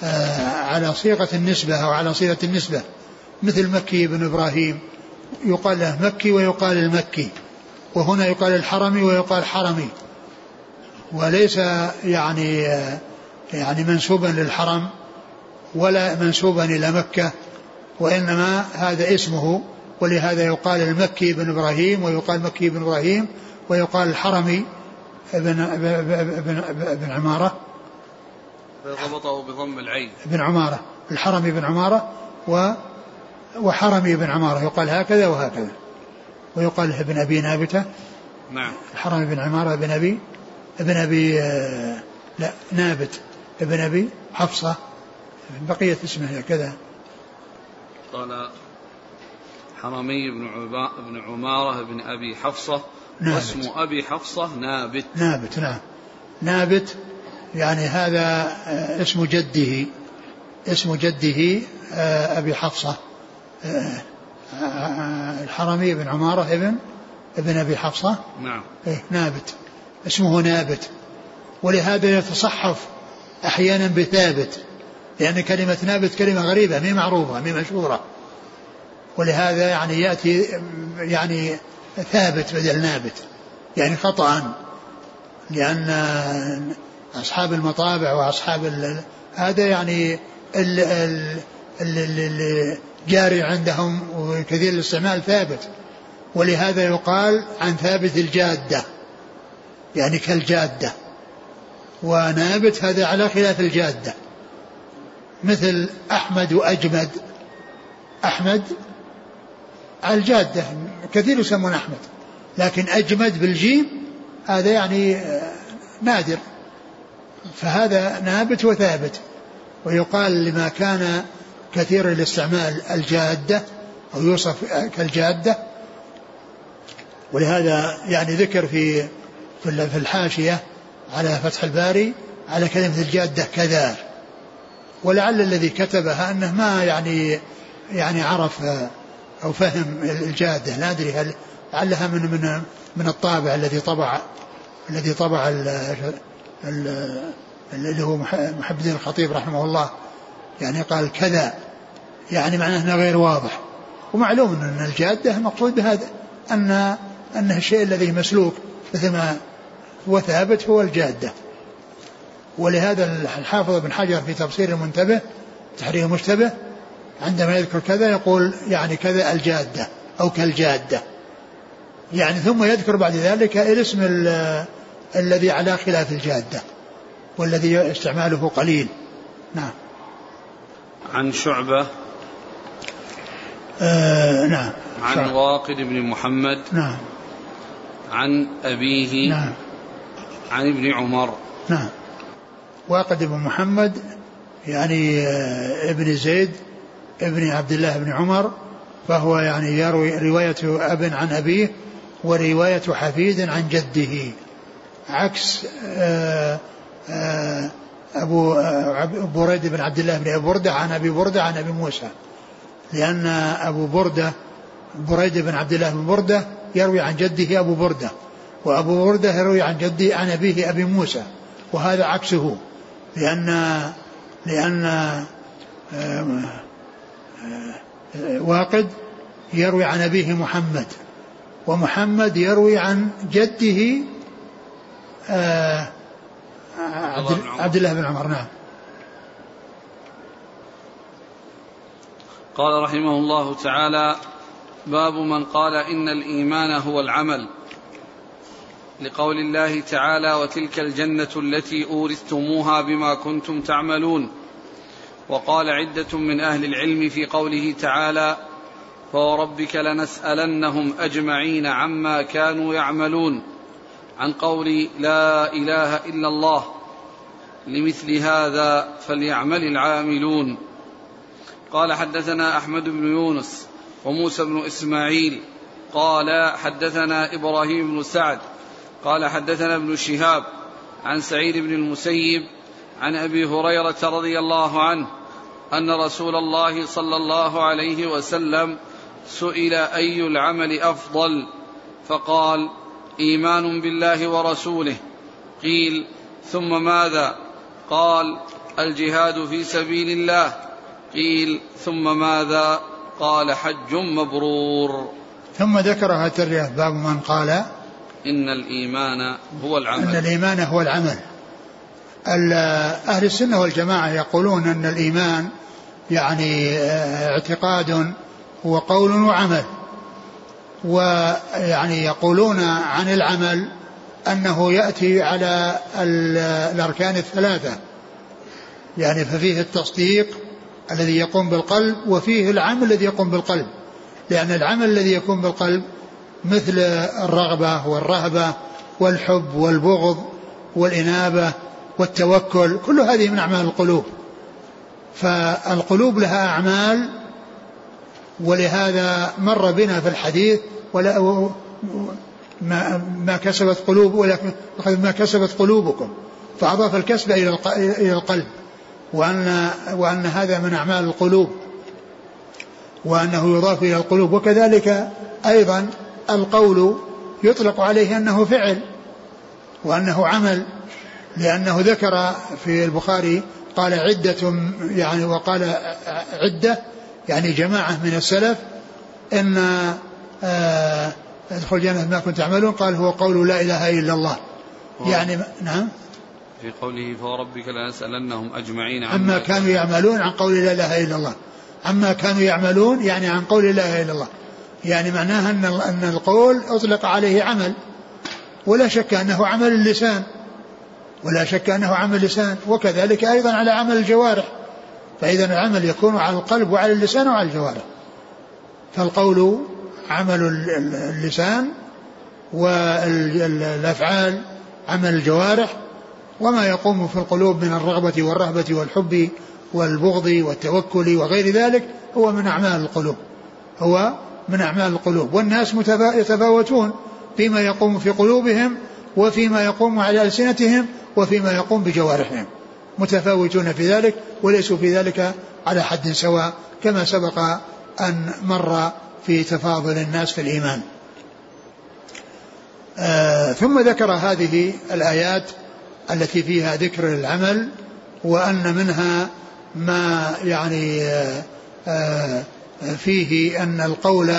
آه على صيغة النسبة أو على صيغة النسبة. مثل مكي بن إبراهيم. يقال له مكي ويقال المكي. وهنا يقال الحرمي ويقال حرمي. وليس يعني يعني منسوبا للحرم ولا منسوبا إلى مكة وإنما هذا اسمه. ولهذا يقال المكي بن إبراهيم ويقال مكي بن إبراهيم ويقال الحرمي بن, بن, بن عمارة. ضبطه بضم العين. بن عمارة الحرمي بن عمارة و وحرمي بن عمارة يقال هكذا وهكذا. ويقال ابن أبي نابتة. نعم. الحرمي بن عمارة بن أبي ابن أبي آه، لا نابت ابن أبي حفصة. بقية اسمه كذا. قال حرمي بن بن عمارة بن أبي حفصة. نابت. واسم أبي حفصة نابت. نابت نعم. نابت يعني هذا آه، اسم جده اسم جده آه، أبي حفصة. الحرمي بن عمارة ابن ابن أبي حفصة. نعم. إيه نابت. اسمه نابت. ولهذا يتصحف أحيانا بثابت. لأن كلمة نابت كلمة غريبة مي معروفة مي مشهورة. ولهذا يعني يأتي يعني ثابت بدل نابت. يعني خطأ. لأن أصحاب المطابع وأصحاب ال... هذا يعني اللي جاري عندهم وكثير الاستعمال ثابت. ولهذا يقال عن ثابت الجادة. يعني كالجادة. ونابت هذا على خلاف الجادة. مثل أحمد وأجمد. أحمد على الجادة. كثير يسمون أحمد. لكن أجمد بالجيم هذا يعني نادر. فهذا نابت وثابت. ويقال لما كان كثير الاستعمال الجادة أو يوصف كالجادة. ولهذا يعني ذكر في في الحاشية على فتح الباري على كلمة الجادة كذا. ولعل الذي كتبها أنه ما يعني يعني عرف أو فهم الجادة. لا أدري هل لعلها من من من الطابع الذي طبع الذي طبع اللي هو محب الدين الخطيب رحمه الله. يعني قال كذا. يعني معناه إنه غير واضح. ومعلوم ان الجادة المقصود بهذا ان انه الشيء الذي مسلوك مثل ما هو ثابت هو الجادة. ولهذا الحافظ ابن حجر في تفسير المنتبه تحرير المشتبه عندما يذكر كذا يقول يعني كذا الجادة أو كالجادة. يعني ثم يذكر بعد ذلك الاسم الذي على خلاف الجادة والذي استعماله قليل. نعم. عن شعبة آه نعم. عن. واقد بن محمد. نعم. عن أبيه. نعم. عن ابن عمر. نعم. واقد بن محمد يعني آه ابن زيد ابن عبد الله بن عمر فهو يعني يروي رواية أب عن أبيه ورواية حفيد عن جده. عكس آه أبو بريد بن عبد الله بن أبي بردة عن أبي بردة عن أبي موسى. لأن أبو بردة بريد بن عبد الله بن بردة يروي عن جده أبو بردة وأبو بردة يروي عن جده عن أبيه أبي موسى وهذا عكسه لأن لأن آه، واقد يروي عن أبيه محمد ومحمد يروي عن جده عبد, عبد الله بن عمر نعم. قال رحمه الله تعالى باب من قال إن الإيمان هو العمل. لقول الله تعالى وتلك الجنة التي أورثتموها بما كنتم تعملون. وقال عدة من أهل العلم في قوله تعالى فوربك لنسألنهم أجمعين عما كانوا يعملون. عن قول لا إله إلا الله لمثل هذا فليعمل العاملون. قال حدثنا أحمد بن يونس وموسى بن إسماعيل. قال حدثنا إبراهيم بن سعد. قال حدثنا ابن شهاب عن سعيد بن المسيب عن أبي هريرة رضي الله عنه أن رسول الله صلى الله عليه وسلم سئل أي العمل أفضل؟ فقال إيمان بالله ورسوله. قيل ثم ماذا؟ قال الجهاد في سبيل الله. قيل ثم ماذا؟ قال حج مبرور. ثم ذكر هذا باب من قال إن الإيمان هو العمل. أن الإيمان هو العمل. أهل السنة والجماعة يقولون أن الإيمان يعني اعتقاد وقول وعمل. ويعني يقولون عن العمل أنه يأتي على الأركان الثلاثة. يعني ففيه التصديق الذي يقوم بالقلب وفيه العمل الذي يقوم بالقلب. لأن العمل الذي يقوم بالقلب مثل الرغبة والرهبة والحب والبغض والإنابة والتوكل كل هذه من أعمال القلوب. فالقلوب لها أعمال ولهذا مر بنا في الحديث ولا ما, ما كسبت قلوب ما كسبت قلوبكم. فأضاف الكسب إلى القلب. وأن وأن هذا من أعمال القلوب وأنه يضاف إلى القلوب. وكذلك أيضا القول يطلق عليه أنه فعل وأنه عمل لأنه ذكر في البخاري قال عدة يعني وقال عدة يعني جماعة من السلف إن آه ادخل الجنة ما كنت تعملون قال هو قول لا إله إلا الله. يعني نعم. في قوله فوربك لنسألنهم أجمعين عما كانوا يعملون عن قول لا إله إلا الله. عما كانوا يعملون يعني عن قول لا إله إلا الله. يعني معناها أن أن القول أطلق عليه عمل. ولا شك أنه عمل اللسان. ولا شك أنه عمل اللسان. وكذلك أيضا على عمل الجوارح. فإذا العمل يكون على القلب وعلى اللسان وعلى الجوارح. فالقول عمل اللسان والأفعال عمل الجوارح وما يقوم في القلوب من الرغبة والرهبة والحب والبغض والتوكل وغير ذلك هو من أعمال القلوب. هو من أعمال القلوب. والناس يتفاوتون فيما يقوم في قلوبهم وفيما يقوم على ألسنتهم وفيما يقوم بجوارحهم. متفاوتون في ذلك وليسوا في ذلك على حد سواء كما سبق أن مر في تفاضل الناس في الإيمان. آه ثم ذكر هذه الآيات التي فيها ذكر العمل وأن منها ما يعني آه آه فيه أن القول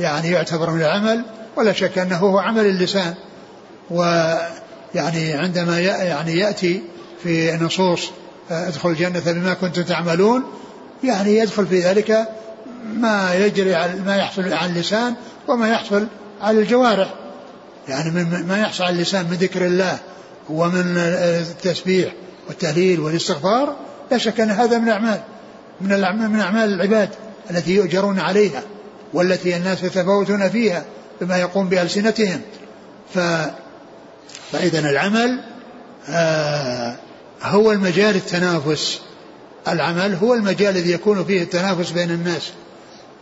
يعني يعتبر من العمل ولا شك أنه هو عمل اللسان. ويعني عندما يعني يأتي في نصوص آه، ادخل الجنة بما كنتم تعملون يعني يدخل في ذلك ما يجري على ما يحصل على اللسان وما يحصل على الجوارح. يعني ما يحصل على اللسان من ذكر الله. ومن التسبيح والتهليل والاستغفار لا شك أن هذا من اعمال من من أعمال العباد التي يؤجرون عليها والتي الناس يتفاوتون فيها بما يقوم بألسنتهم. ف فإذا العمل آه هو المجال التنافس. العمل هو المجال الذي يكون فيه التنافس بين الناس.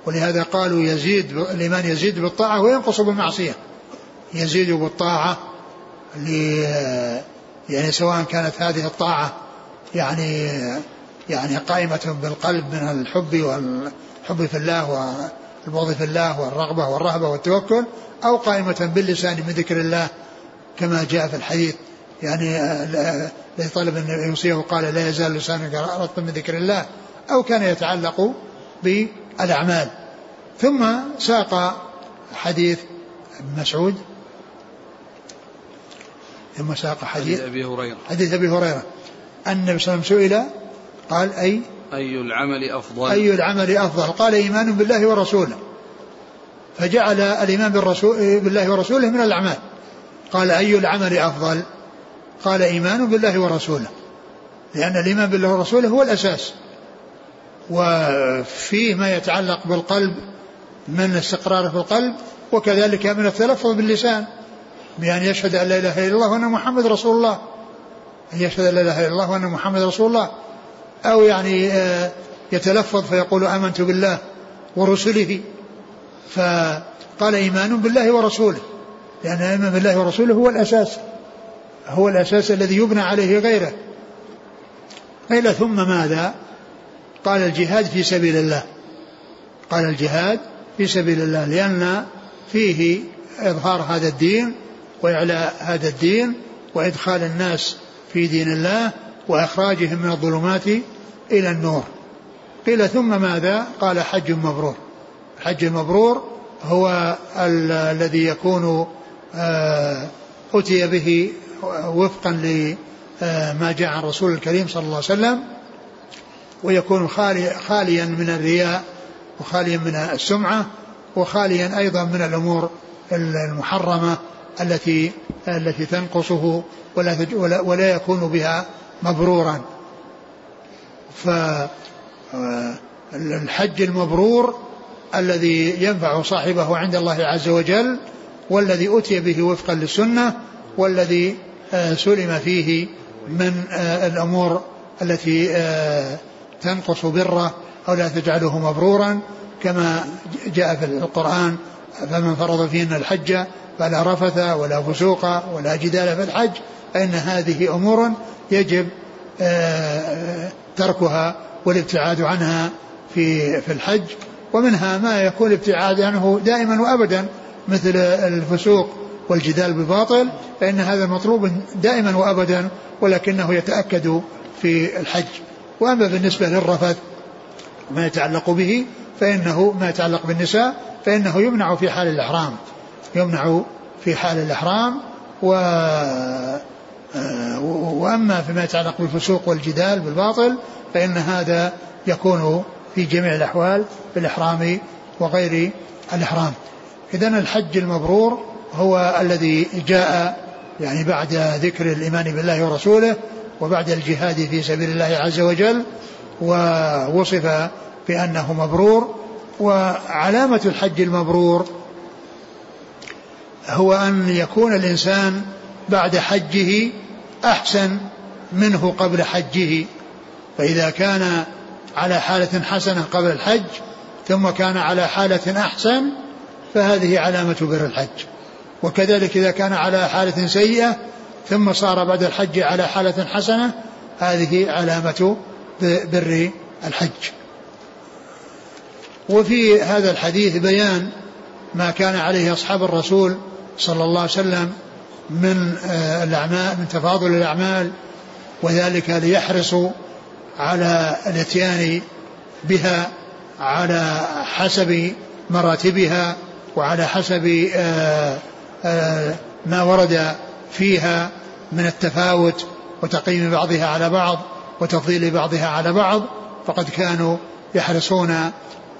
ولهذا قالوا يزيد الإيمان يزيد بالطاعة وينقص بالمعصية. يزيد بالطاعة يعني سواء كانت هذه الطاعة يعني يعني قائمة بالقلب من الحب والحب في الله والبغض في الله والرغبة والرهبة والتوكل أو قائمة باللسان من ذكر الله كما جاء في الحديث. يعني الذي طلب أن يوصيه قال لا يزال لسانك رطبا من ذكر الله أو كان يتعلق بالأعمال. ثم ساق حديث ابن مسعود ثم ساق حديث, حديث أبي هريرة. حديث أبي هريرة. أن النبي صلى الله عليه وسلم سئل قال أي؟ أي العمل أفضل؟ أي العمل أفضل؟ قال إيمان بالله ورسوله. فجعل الإيمان بالرسول بالله ورسوله من الأعمال. قال أي العمل أفضل؟ قال إيمان بالله ورسوله. لأن الإيمان بالله ورسوله هو الأساس. وفيه ما يتعلق بالقلب من استقرار في القلب وكذلك من التلفظ باللسان. بأن يشهد أن لا إله إلا الله وأن محمد رسول الله. أن يشهد أن لا إله إلا الله وأن محمد رسول الله. أو يعني آه، يتلفظ فيقول آمنت بالله ورسله. فقال إيمان بالله ورسوله. لأن الإيمان بالله ورسوله هو الأساس. هو الأساس الذي يبنى عليه غيره. قيل ثم ماذا؟ قال الجهاد في سبيل الله. قال الجهاد في سبيل الله لأن فيه إظهار هذا الدين وإعلاء هذا الدين وإدخال الناس في دين الله وإخراجهم من الظلمات إلى النور. قيل ثم ماذا؟ قال حج مبرور. الحج المبرور هو الذي يكون آه، أتي به وفقا لما جاء عن الرسول الكريم صلى الله عليه وسلم ويكون خالي خاليا من الرياء وخاليا من السمعة وخاليا أيضا من الأمور المحرمة التي التي تنقصه ولا ولا يكون بها مبرورا. فالحج المبرور الذي ينفع صاحبه عند الله عز وجل والذي أتي به وفقا للسنة والذي آه، سلم فيه من آه، الأمور التي آه، تنقص بره أو لا تجعله مبرورا كما جاء في القرآن. فمن فرض فيهن الحج فلا رفث ولا فسوق ولا جدال في الحج فإن هذه أمور يجب تركها والابتعاد عنها في في الحج ومنها ما يكون الابتعاد عنه دائما وابدا مثل الفسوق والجدال بالباطل فإن هذا مطلوب دائما وأبدا ولكنه يتأكد في الحج. وأما بالنسبة للرفث ما يتعلق به فإنه ما يتعلق بالنساء فإنه يمنع في حال الإحرام يمنع في حال الإحرام و وأما فيما يتعلق بالفسوق والجدال بالباطل فإن هذا يكون في جميع الأحوال في الإحرام وغير الإحرام. إذا الحج المبرور هو الذي جاء يعني بعد ذكر الإيمان بالله ورسوله وبعد الجهاد في سبيل الله عز وجل ووصف بأنه مبرور وعلامة الحج المبرور هو أن يكون الإنسان بعد حجه أحسن منه قبل حجه. فإذا كان على حالة حسنة قبل الحج ثم كان على حالة أحسن فهذه علامة بر الحج. وكذلك إذا كان على حالة سيئة ثم صار بعد الحج على حالة حسنة هذه علامة بر الحج. وفي هذا الحديث بيان ما كان عليه أصحاب الرسول صلى الله عليه وسلم من آه، الأعمال من تفاضل الأعمال وذلك ليحرصوا على الاتيان بها على حسب مراتبها وعلى حسب آه، آه، ما ورد فيها من التفاوت وتقييم بعضها على بعض وتفضيل بعضها على بعض فقد كانوا يحرصون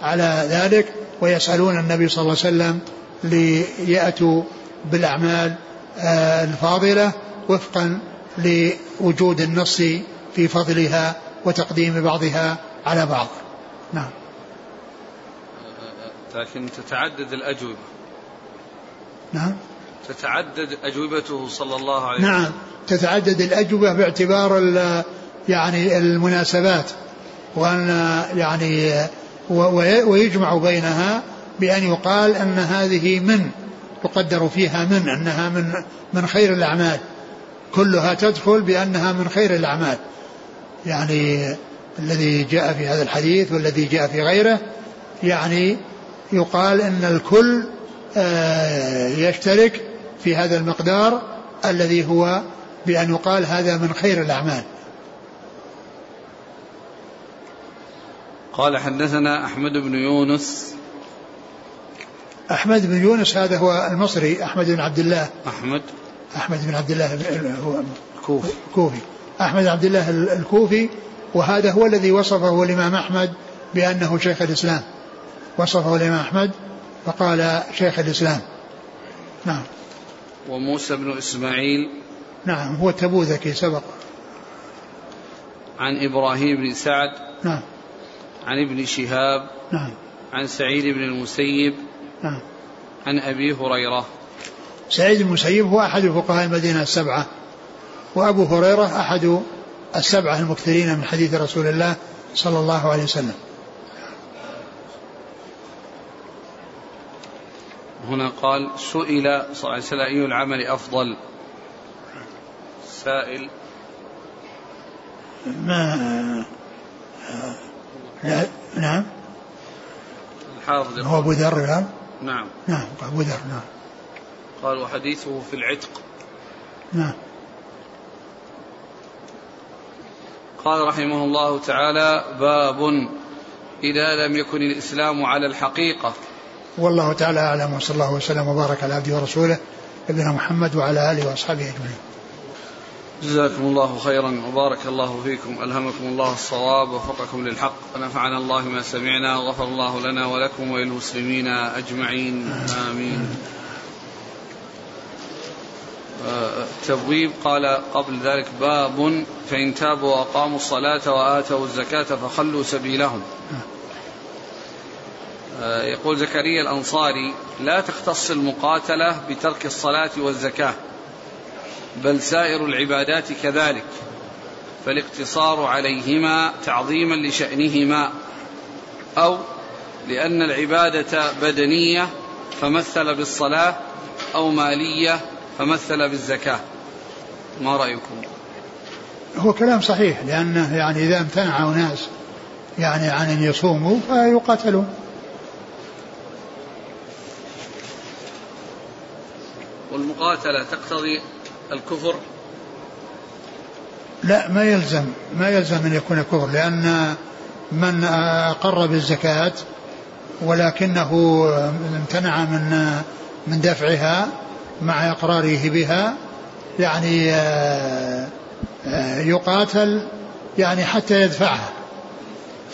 على ذلك ويسألون النبي صلى الله عليه وسلم ليأتوا بالأعمال آه، الفاضلة وفقا لوجود النص في فضلها وتقديم بعضها على بعض. نعم. لكن تتعدد الأجوبة. نعم. تتعدد أجوبته صلى الله عليه وسلم. نعم. تتعدد الأجوبة باعتبار يعني المناسبات وأن يعني ويجمع بينها بأن يقال أن هذه من تقدر فيها من أنها من من خير الأعمال. كلها تدخل بأنها من خير الأعمال. يعني الذي جاء في هذا الحديث والذي جاء في غيره يعني يقال أن الكل آه، يشترك في هذا المقدار الذي هو بأن يقال هذا من خير الأعمال. قال حدثنا أحمد بن يونس. أحمد بن يونس هذا هو المصري أحمد بن عبد الله. أحمد. أحمد بن عبد الله هو كوفي. كوفي. أحمد عبد الله الكوفي وهذا هو الذي وصفه الإمام أحمد بأنه شيخ الإسلام. وصفه الإمام أحمد فقال شيخ الإسلام. نعم. وموسى بن إسماعيل. نعم هو التبوذكي سبق. عن إبراهيم بن سعد. نعم. عن ابن شهاب نعم. عن سعيد بن المسيب نعم. عن أبي هريرة. سعيد بن المسيب هو أحد فقهاء المدينة السبعة وأبو هريرة أحد السبعة المكثرين من حديث رسول الله صلى الله عليه وسلم. هنا قال سئل صلى الله عليه وسلم أي العمل أفضل؟ سائل. ما لا نعم. الحافظ هو أبو ذر نعم. نعم أبو ذر نعم. قال وحديثه في العتق. نعم. قال رحمه الله تعالى باب إذا لم يكن الإسلام على الحقيقة. والله تعالى أعلم وصلى الله وسلم وبارك على عبده ورسوله نبينا محمد وعلى آله وأصحابه أجمعين. جزاكم الله خيرا وبارك الله فيكم. ألهمكم الله الصواب ووفقكم للحق. ونفعنا الله ما سمعنا وغفر الله لنا ولكم وللمسلمين أجمعين. آمين. التبويب قال قبل ذلك باب فإن تابوا وأقاموا الصلاة وآتوا الزكاة فخلوا سبيلهم. يقول زكريا الأنصاري لا تختص المقاتلة بترك الصلاة والزكاة. بل سائر العبادات كذلك فالاقتصار عليهما تعظيما لشأنهما أو لأن العبادة بدنية فمثل بالصلاة أو مالية فمثل بالزكاة. ما رأيكم؟ هو كلام صحيح لأنه يعني إذا امتنع أناس يعني عن أن يصوموا فيقاتلون. والمقاتلة تقتضي الكفر؟ لا ما يلزم ما يلزم أن يكون كفر لأن من أقر بالزكاة ولكنه امتنع من من دفعها مع إقراره بها يعني آه، يقاتل يعني حتى يدفعها.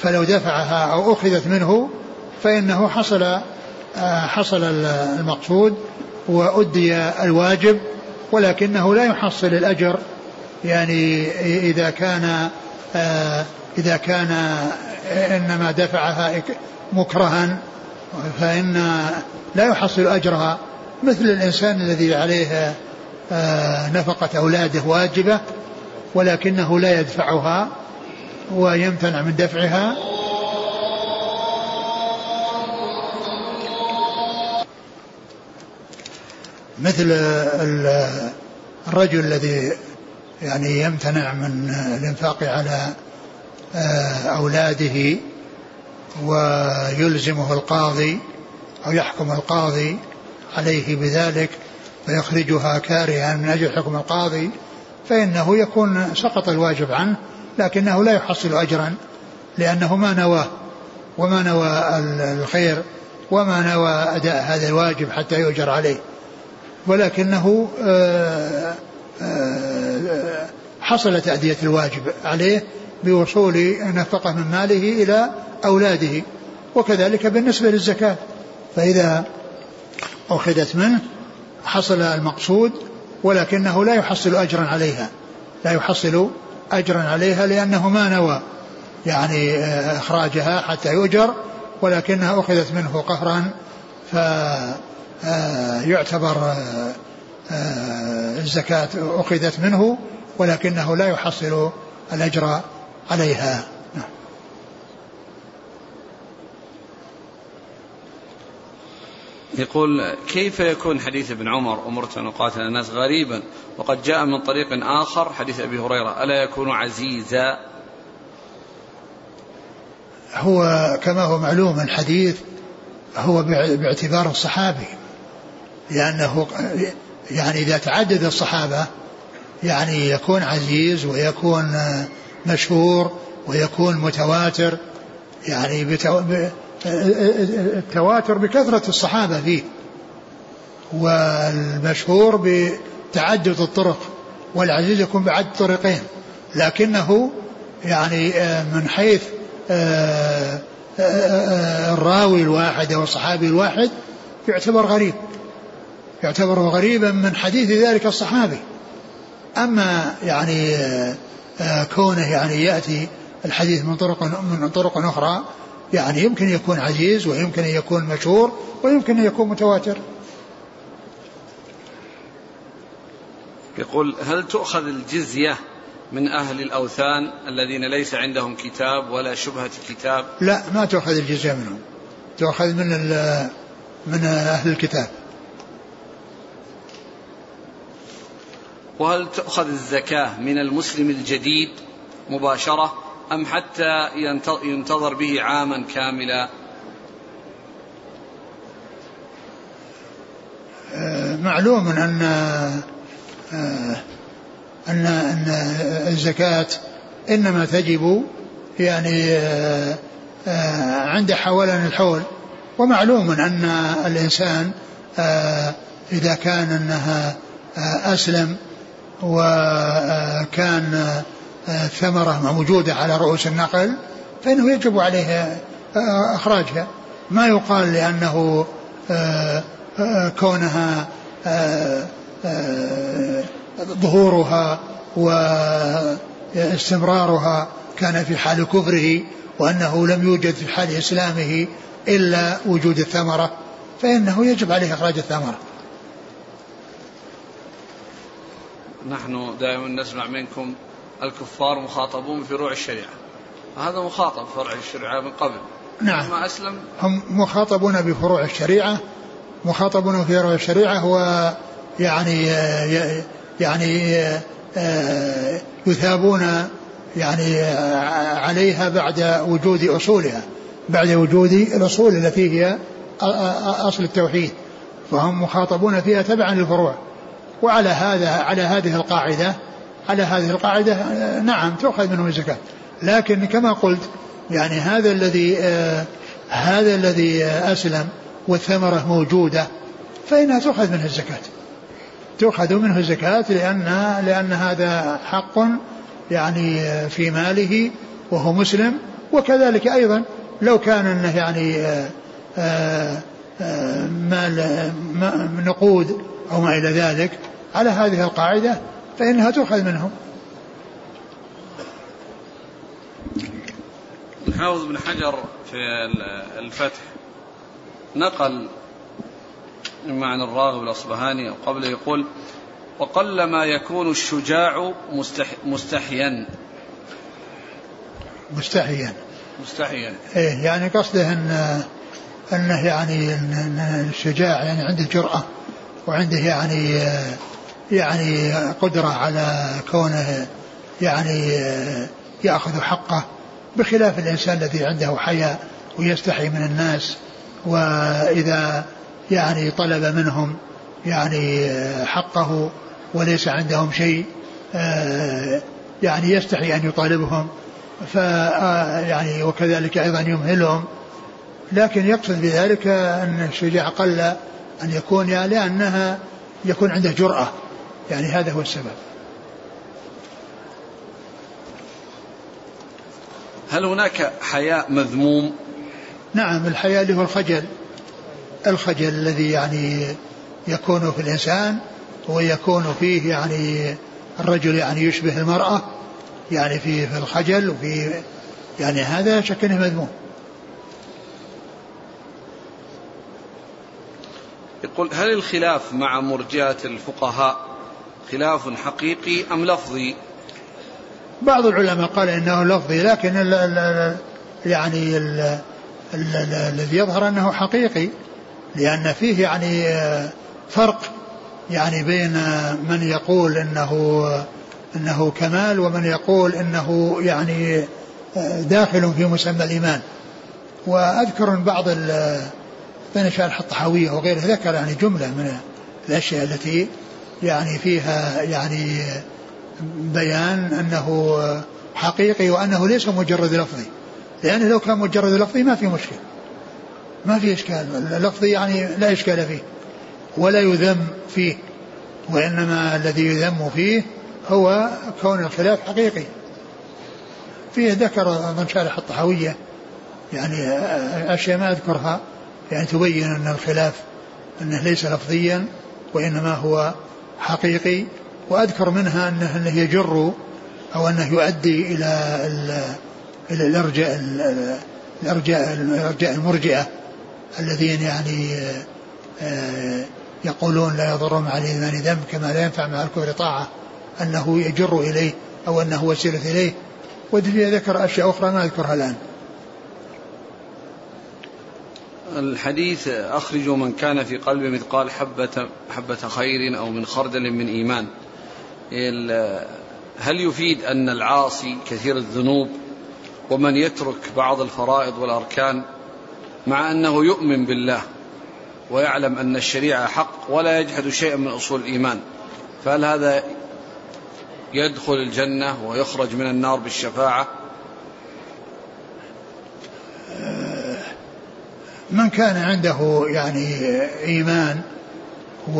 فلو دفعها أو أخذت منه فإنه حصل آه، حصل المقصود وأدي الواجب ولكنه لا يحصل الأجر يعني إذا كان إذا كان إنما دفعها مكرها فإن لا يحصل أجرها. مثل الإنسان الذي عليه آه، نفقة أولاده واجبة ولكنه لا يدفعها ويمتنع من دفعها. مثل الرجل الذي يعني يمتنع من الإنفاق على آه، أولاده ويلزمه القاضي أو يحكم القاضي عليه بذلك فيخرجها كارها من أجل حكم القاضي فإنه يكون سقط الواجب عنه لكنه لا يحصل أجرا لأنه ما نواه وما نوى الخير وما نوى أداء هذا الواجب حتى يؤجر عليه. ولكنه آه، آه، حصل تأدية الواجب عليه بوصول نفقة من ماله إلى أولاده وكذلك بالنسبة للزكاة. فإذا أخذت منه حصل المقصود ولكنه لا يحصل أجرا عليها. لا يحصل أجرا عليها لأنه ما نوى يعني آه، إخراجها حتى يؤجر ولكنها أخذت منه قهرا فيعتبر آه، آه، الزكاة أخذت منه ولكنه لا يحصل الأجر عليها. يقول كيف يكون حديث ابن عمر أمرت أن أقاتل الناس غريبا وقد جاء من طريق آخر حديث أبي هريرة ألا يكون عزيزا؟ هو كما هو معلوم الحديث هو باعتبار الصحابي. لأنه يعني إذا تعدد الصحابة يعني يكون عزيز ويكون مشهور ويكون متواتر يعني التواتر بكثرة الصحابة فيه والمشهور بتعدد الطرق والعزيز يكون بعد طريقين لكنه يعني آه، من حيث آه، آه، الراوي الواحد أو الصحابي الواحد يعتبر غريب. يعتبر غريبا من حديث ذلك الصحابي. أما يعني كونه يعني يأتي الحديث من طرق من طرق أخرى يعني يمكن يكون عزيز ويمكن أن يكون مشهور ويمكن أن يكون متواتر. يقول هل تؤخذ الجزية من أهل الأوثان الذين ليس عندهم كتاب ولا شبهة كتاب؟ لا ما تؤخذ الجزية منهم. تؤخذ من من أهل الكتاب. وهل تؤخذ الزكاة من المسلم الجديد مباشرة أم حتى ينتظر به عاما كاملا؟ آه، معلوم أن آه، أن أن الزكاة إنما تجب يعني آه، عند حولان الحول. ومعلوم أن الإنسان إذا كان أنها أسلم وكان الثمرة موجودة على رؤوس النخل فإنه يجب عليه إخراجها. ما يقال لأنه كونها ظهورها واستمرارها كان في حال كفره وأنه لم يوجد في حال إسلامه إلا وجود الثمرة فإنه يجب عليه إخراج الثمرة. نحن دائما نسمع منكم الكفار مخاطبون بفروع الشريعة. هذا مخاطب فرع الشريعة من قبل. نعم. ما أسلم؟ هم مخاطبون بفروع الشريعة. مخاطبون بفروع الشريعة هو يعني يعني يثابون يعني عليها بعد وجود أصولها بعد وجود الأصول التي هي أصل التوحيد. فهم مخاطبون فيها تبعا للفروع. وعلى هذا على هذه القاعدة على هذه القاعدة نعم تؤخذ منهم الزكاة. لكن كما قلت يعني هذا الذي آه هذا الذي أسلم والثمرة موجودة فإنها تؤخذ منه الزكاة. تؤخذ منه الزكاة لأن لأن هذا حق يعني في ماله وهو مسلم. وكذلك أيضا لو كان أنه يعني آه، آآ آه، مال نقود أو ما إلى ذلك على هذه القاعدة فإنها تؤخذ منهم. الحافظ بن حجر في الفتح. نقل معنى الراغب الأصبهاني أو قبله يقول وقلما يكون الشجاع مستحيا. مستحيا. مستحيا. إيه يعني قصده إن إنه يعني إن الشجاع يعني عنده جرأة وعنده يعني يعني قدرة على كونه يعني يأخذ حقه بخلاف الإنسان الذي عنده حياء ويستحي من الناس وإذا يعني طلب منهم يعني حقه وليس عندهم شيء آه، يعني يستحي أن يطالبهم ف آه، يعني وكذلك أيضا يمهلهم. لكن يقصد بذلك أن الشجاع قل أن يكون لأنها يكون عنده جرأة. يعني هذا هو السبب. هل هناك حياء مذموم؟ نعم الحياء اللي هو الخجل. الخجل الذي يعني يكون في الإنسان ويكون فيه يعني الرجل يعني يشبه المرأة يعني في في الخجل وفي يعني هذا شك انه مذموم. يقول هل الخلاف مع مرجئة الفقهاء خلاف حقيقي أم لفظي؟ بعض العلماء قال إنه لفظي لكن ال ال يعني الذي يظهر أنه حقيقي لأن فيه يعني فرق يعني بين من يقول إنه إنه كمال ومن يقول إنه يعني داخل في مسمى الإيمان وأذكر بعض بين شارح الطحاوية وغيره ذكر يعني جملة من الأشياء التي يعني فيها يعني بيان أنه حقيقي وأنه ليس مجرد لفظي. لأنه لو كان مجرد لفظي ما في مشكلة. ما في إشكال. اللفظي يعني لا إشكال فيه ولا يذم فيه وإنما الذي يذم فيه هو كون الخلاف حقيقي. فيه ذكر من شارح الطحاوية يعني أشياء ما أذكرها يعني تبين أن الخلاف أنه ليس لفظيا وإنما هو حقيقي وأذكر منها أنه, أنه يجر أو أنه يؤدي إلى إلى الإرجاء الإرجاء الإرجاء المرجئة الذين يعني آه، يقولون لا يضر مع الإيمان ذنب كما لا ينفع مع الكفر طاعة أنه يجر إليه أو أنه وسيلة إليه. ودفي ذكر أشياء أخرى ما أذكرها الآن. الحديث أخرجوا من كان في قلبه مثقال حبة حبة خير أو من خردل من إيمان. هل يفيد أن العاصي كثير الذنوب ومن يترك بعض الفرائض والأركان مع أنه يؤمن بالله ويعلم أن الشريعة حق ولا يجحد شيئا من أصول الإيمان؟ فهل هذا يدخل الجنة ويخرج من النار بالشفاعة؟ من كان عنده يعني إيمان و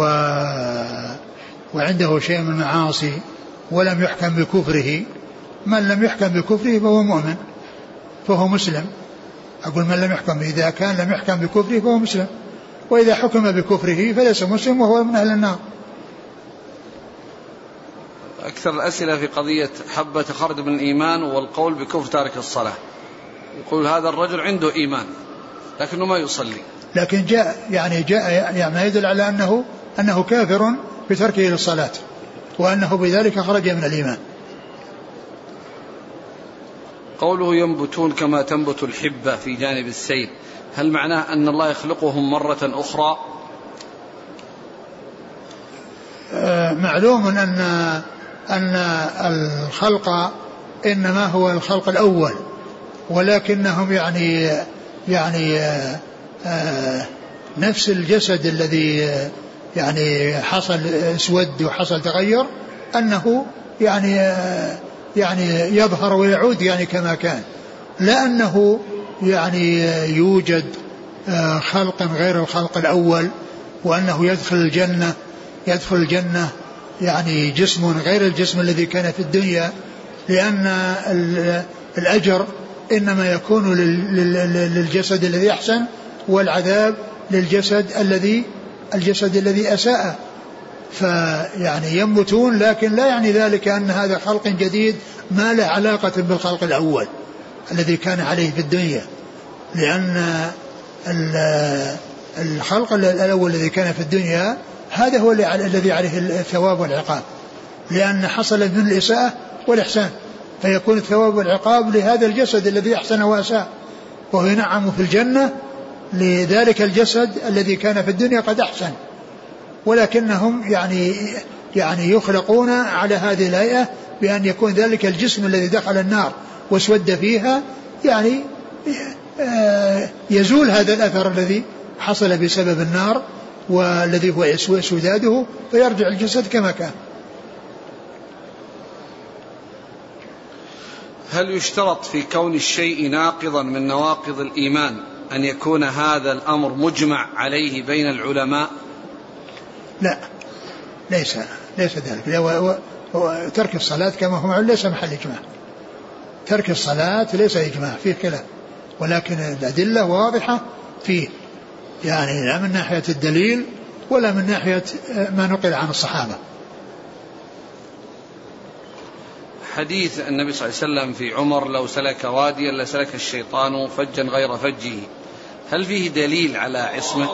وعنده شيء من المعاصي ولم يحكم بكفره من لم يحكم بكفره فهو مؤمن فهو مسلم. أقول من لم يحكم إذا كان لم يحكم بكفره فهو مسلم وإذا حكم بكفره فليس مسلم وهو من أهل النار. أكثر الأسئلة في قضية حبة خرج من الإيمان والقول بكفر تارك الصلاة. يقول هذا الرجل عنده إيمان. لكنه ما يصلي. لكن جاء يعني جاء يعني ما يدل على أنه أنه كافر بتركه للصلاة وأنه بذلك خرج من الإيمان. قوله ينبتون كما تنبت الحبة في جانب السيل. هل معناه أن الله يخلقهم مرة أخرى؟ آه، معلوم أن أن الخلق إنما هو الخلق الأول ولكنهم يعني يعني آه، آه، نفس الجسد الذي يعني حصل اسود وحصل تغير انه يعني يعني يظهر ويعود يعني كما كان. لا انه يعني يوجد آه، خلق غير الخلق الأول وأنه يدخل الجنة يدخل الجنة يعني جسم غير الجسم الذي كان في الدنيا لأن الأجر إنما يكون للجسد الذي أحسن والعذاب للجسد الذي الجسد الذي أساء. فيعني ينبتون لكن لا يعني ذلك أن هذا خلق جديد ما له علاقة بالخلق الأول الذي كان عليه في الدنيا. لأن الخلق الأول الذي كان في الدنيا هذا هو الذي عليه الثواب والعقاب. لأن حصل من الإساءة والإحسان. فيكون الثواب والعقاب لهذا الجسد الذي أحسن وأساء. وهو ينعم في الجنة لذلك الجسد الذي كان في الدنيا قد أحسن. ولكنهم يعني يعني يخلقون على هذه الهيئة بأن يكون ذلك الجسم الذي دخل النار واسود فيها يعني آه، يزول هذا الأثر الذي حصل بسبب النار والذي هو سداده فيرجع الجسد كما كان. هل يشترط في كون الشيء ناقضا من نواقض الإيمان أن يكون هذا الأمر مجمع عليه بين العلماء؟ لا. ليس. ليس ذلك. ترك الصلاة كما هو معلوم ليس محل إجماع. ترك الصلاة ليس إجماع فيه كلام ولكن الأدلة واضحة فيه. يعني لا من ناحية الدليل ولا من ناحية ما نقل عن الصحابة. حديث النبي صلى الله عليه وسلم في عمر لو سلك واديا لسلك الشيطان فجا غير فجه. هل فيه دليل على عصمة؟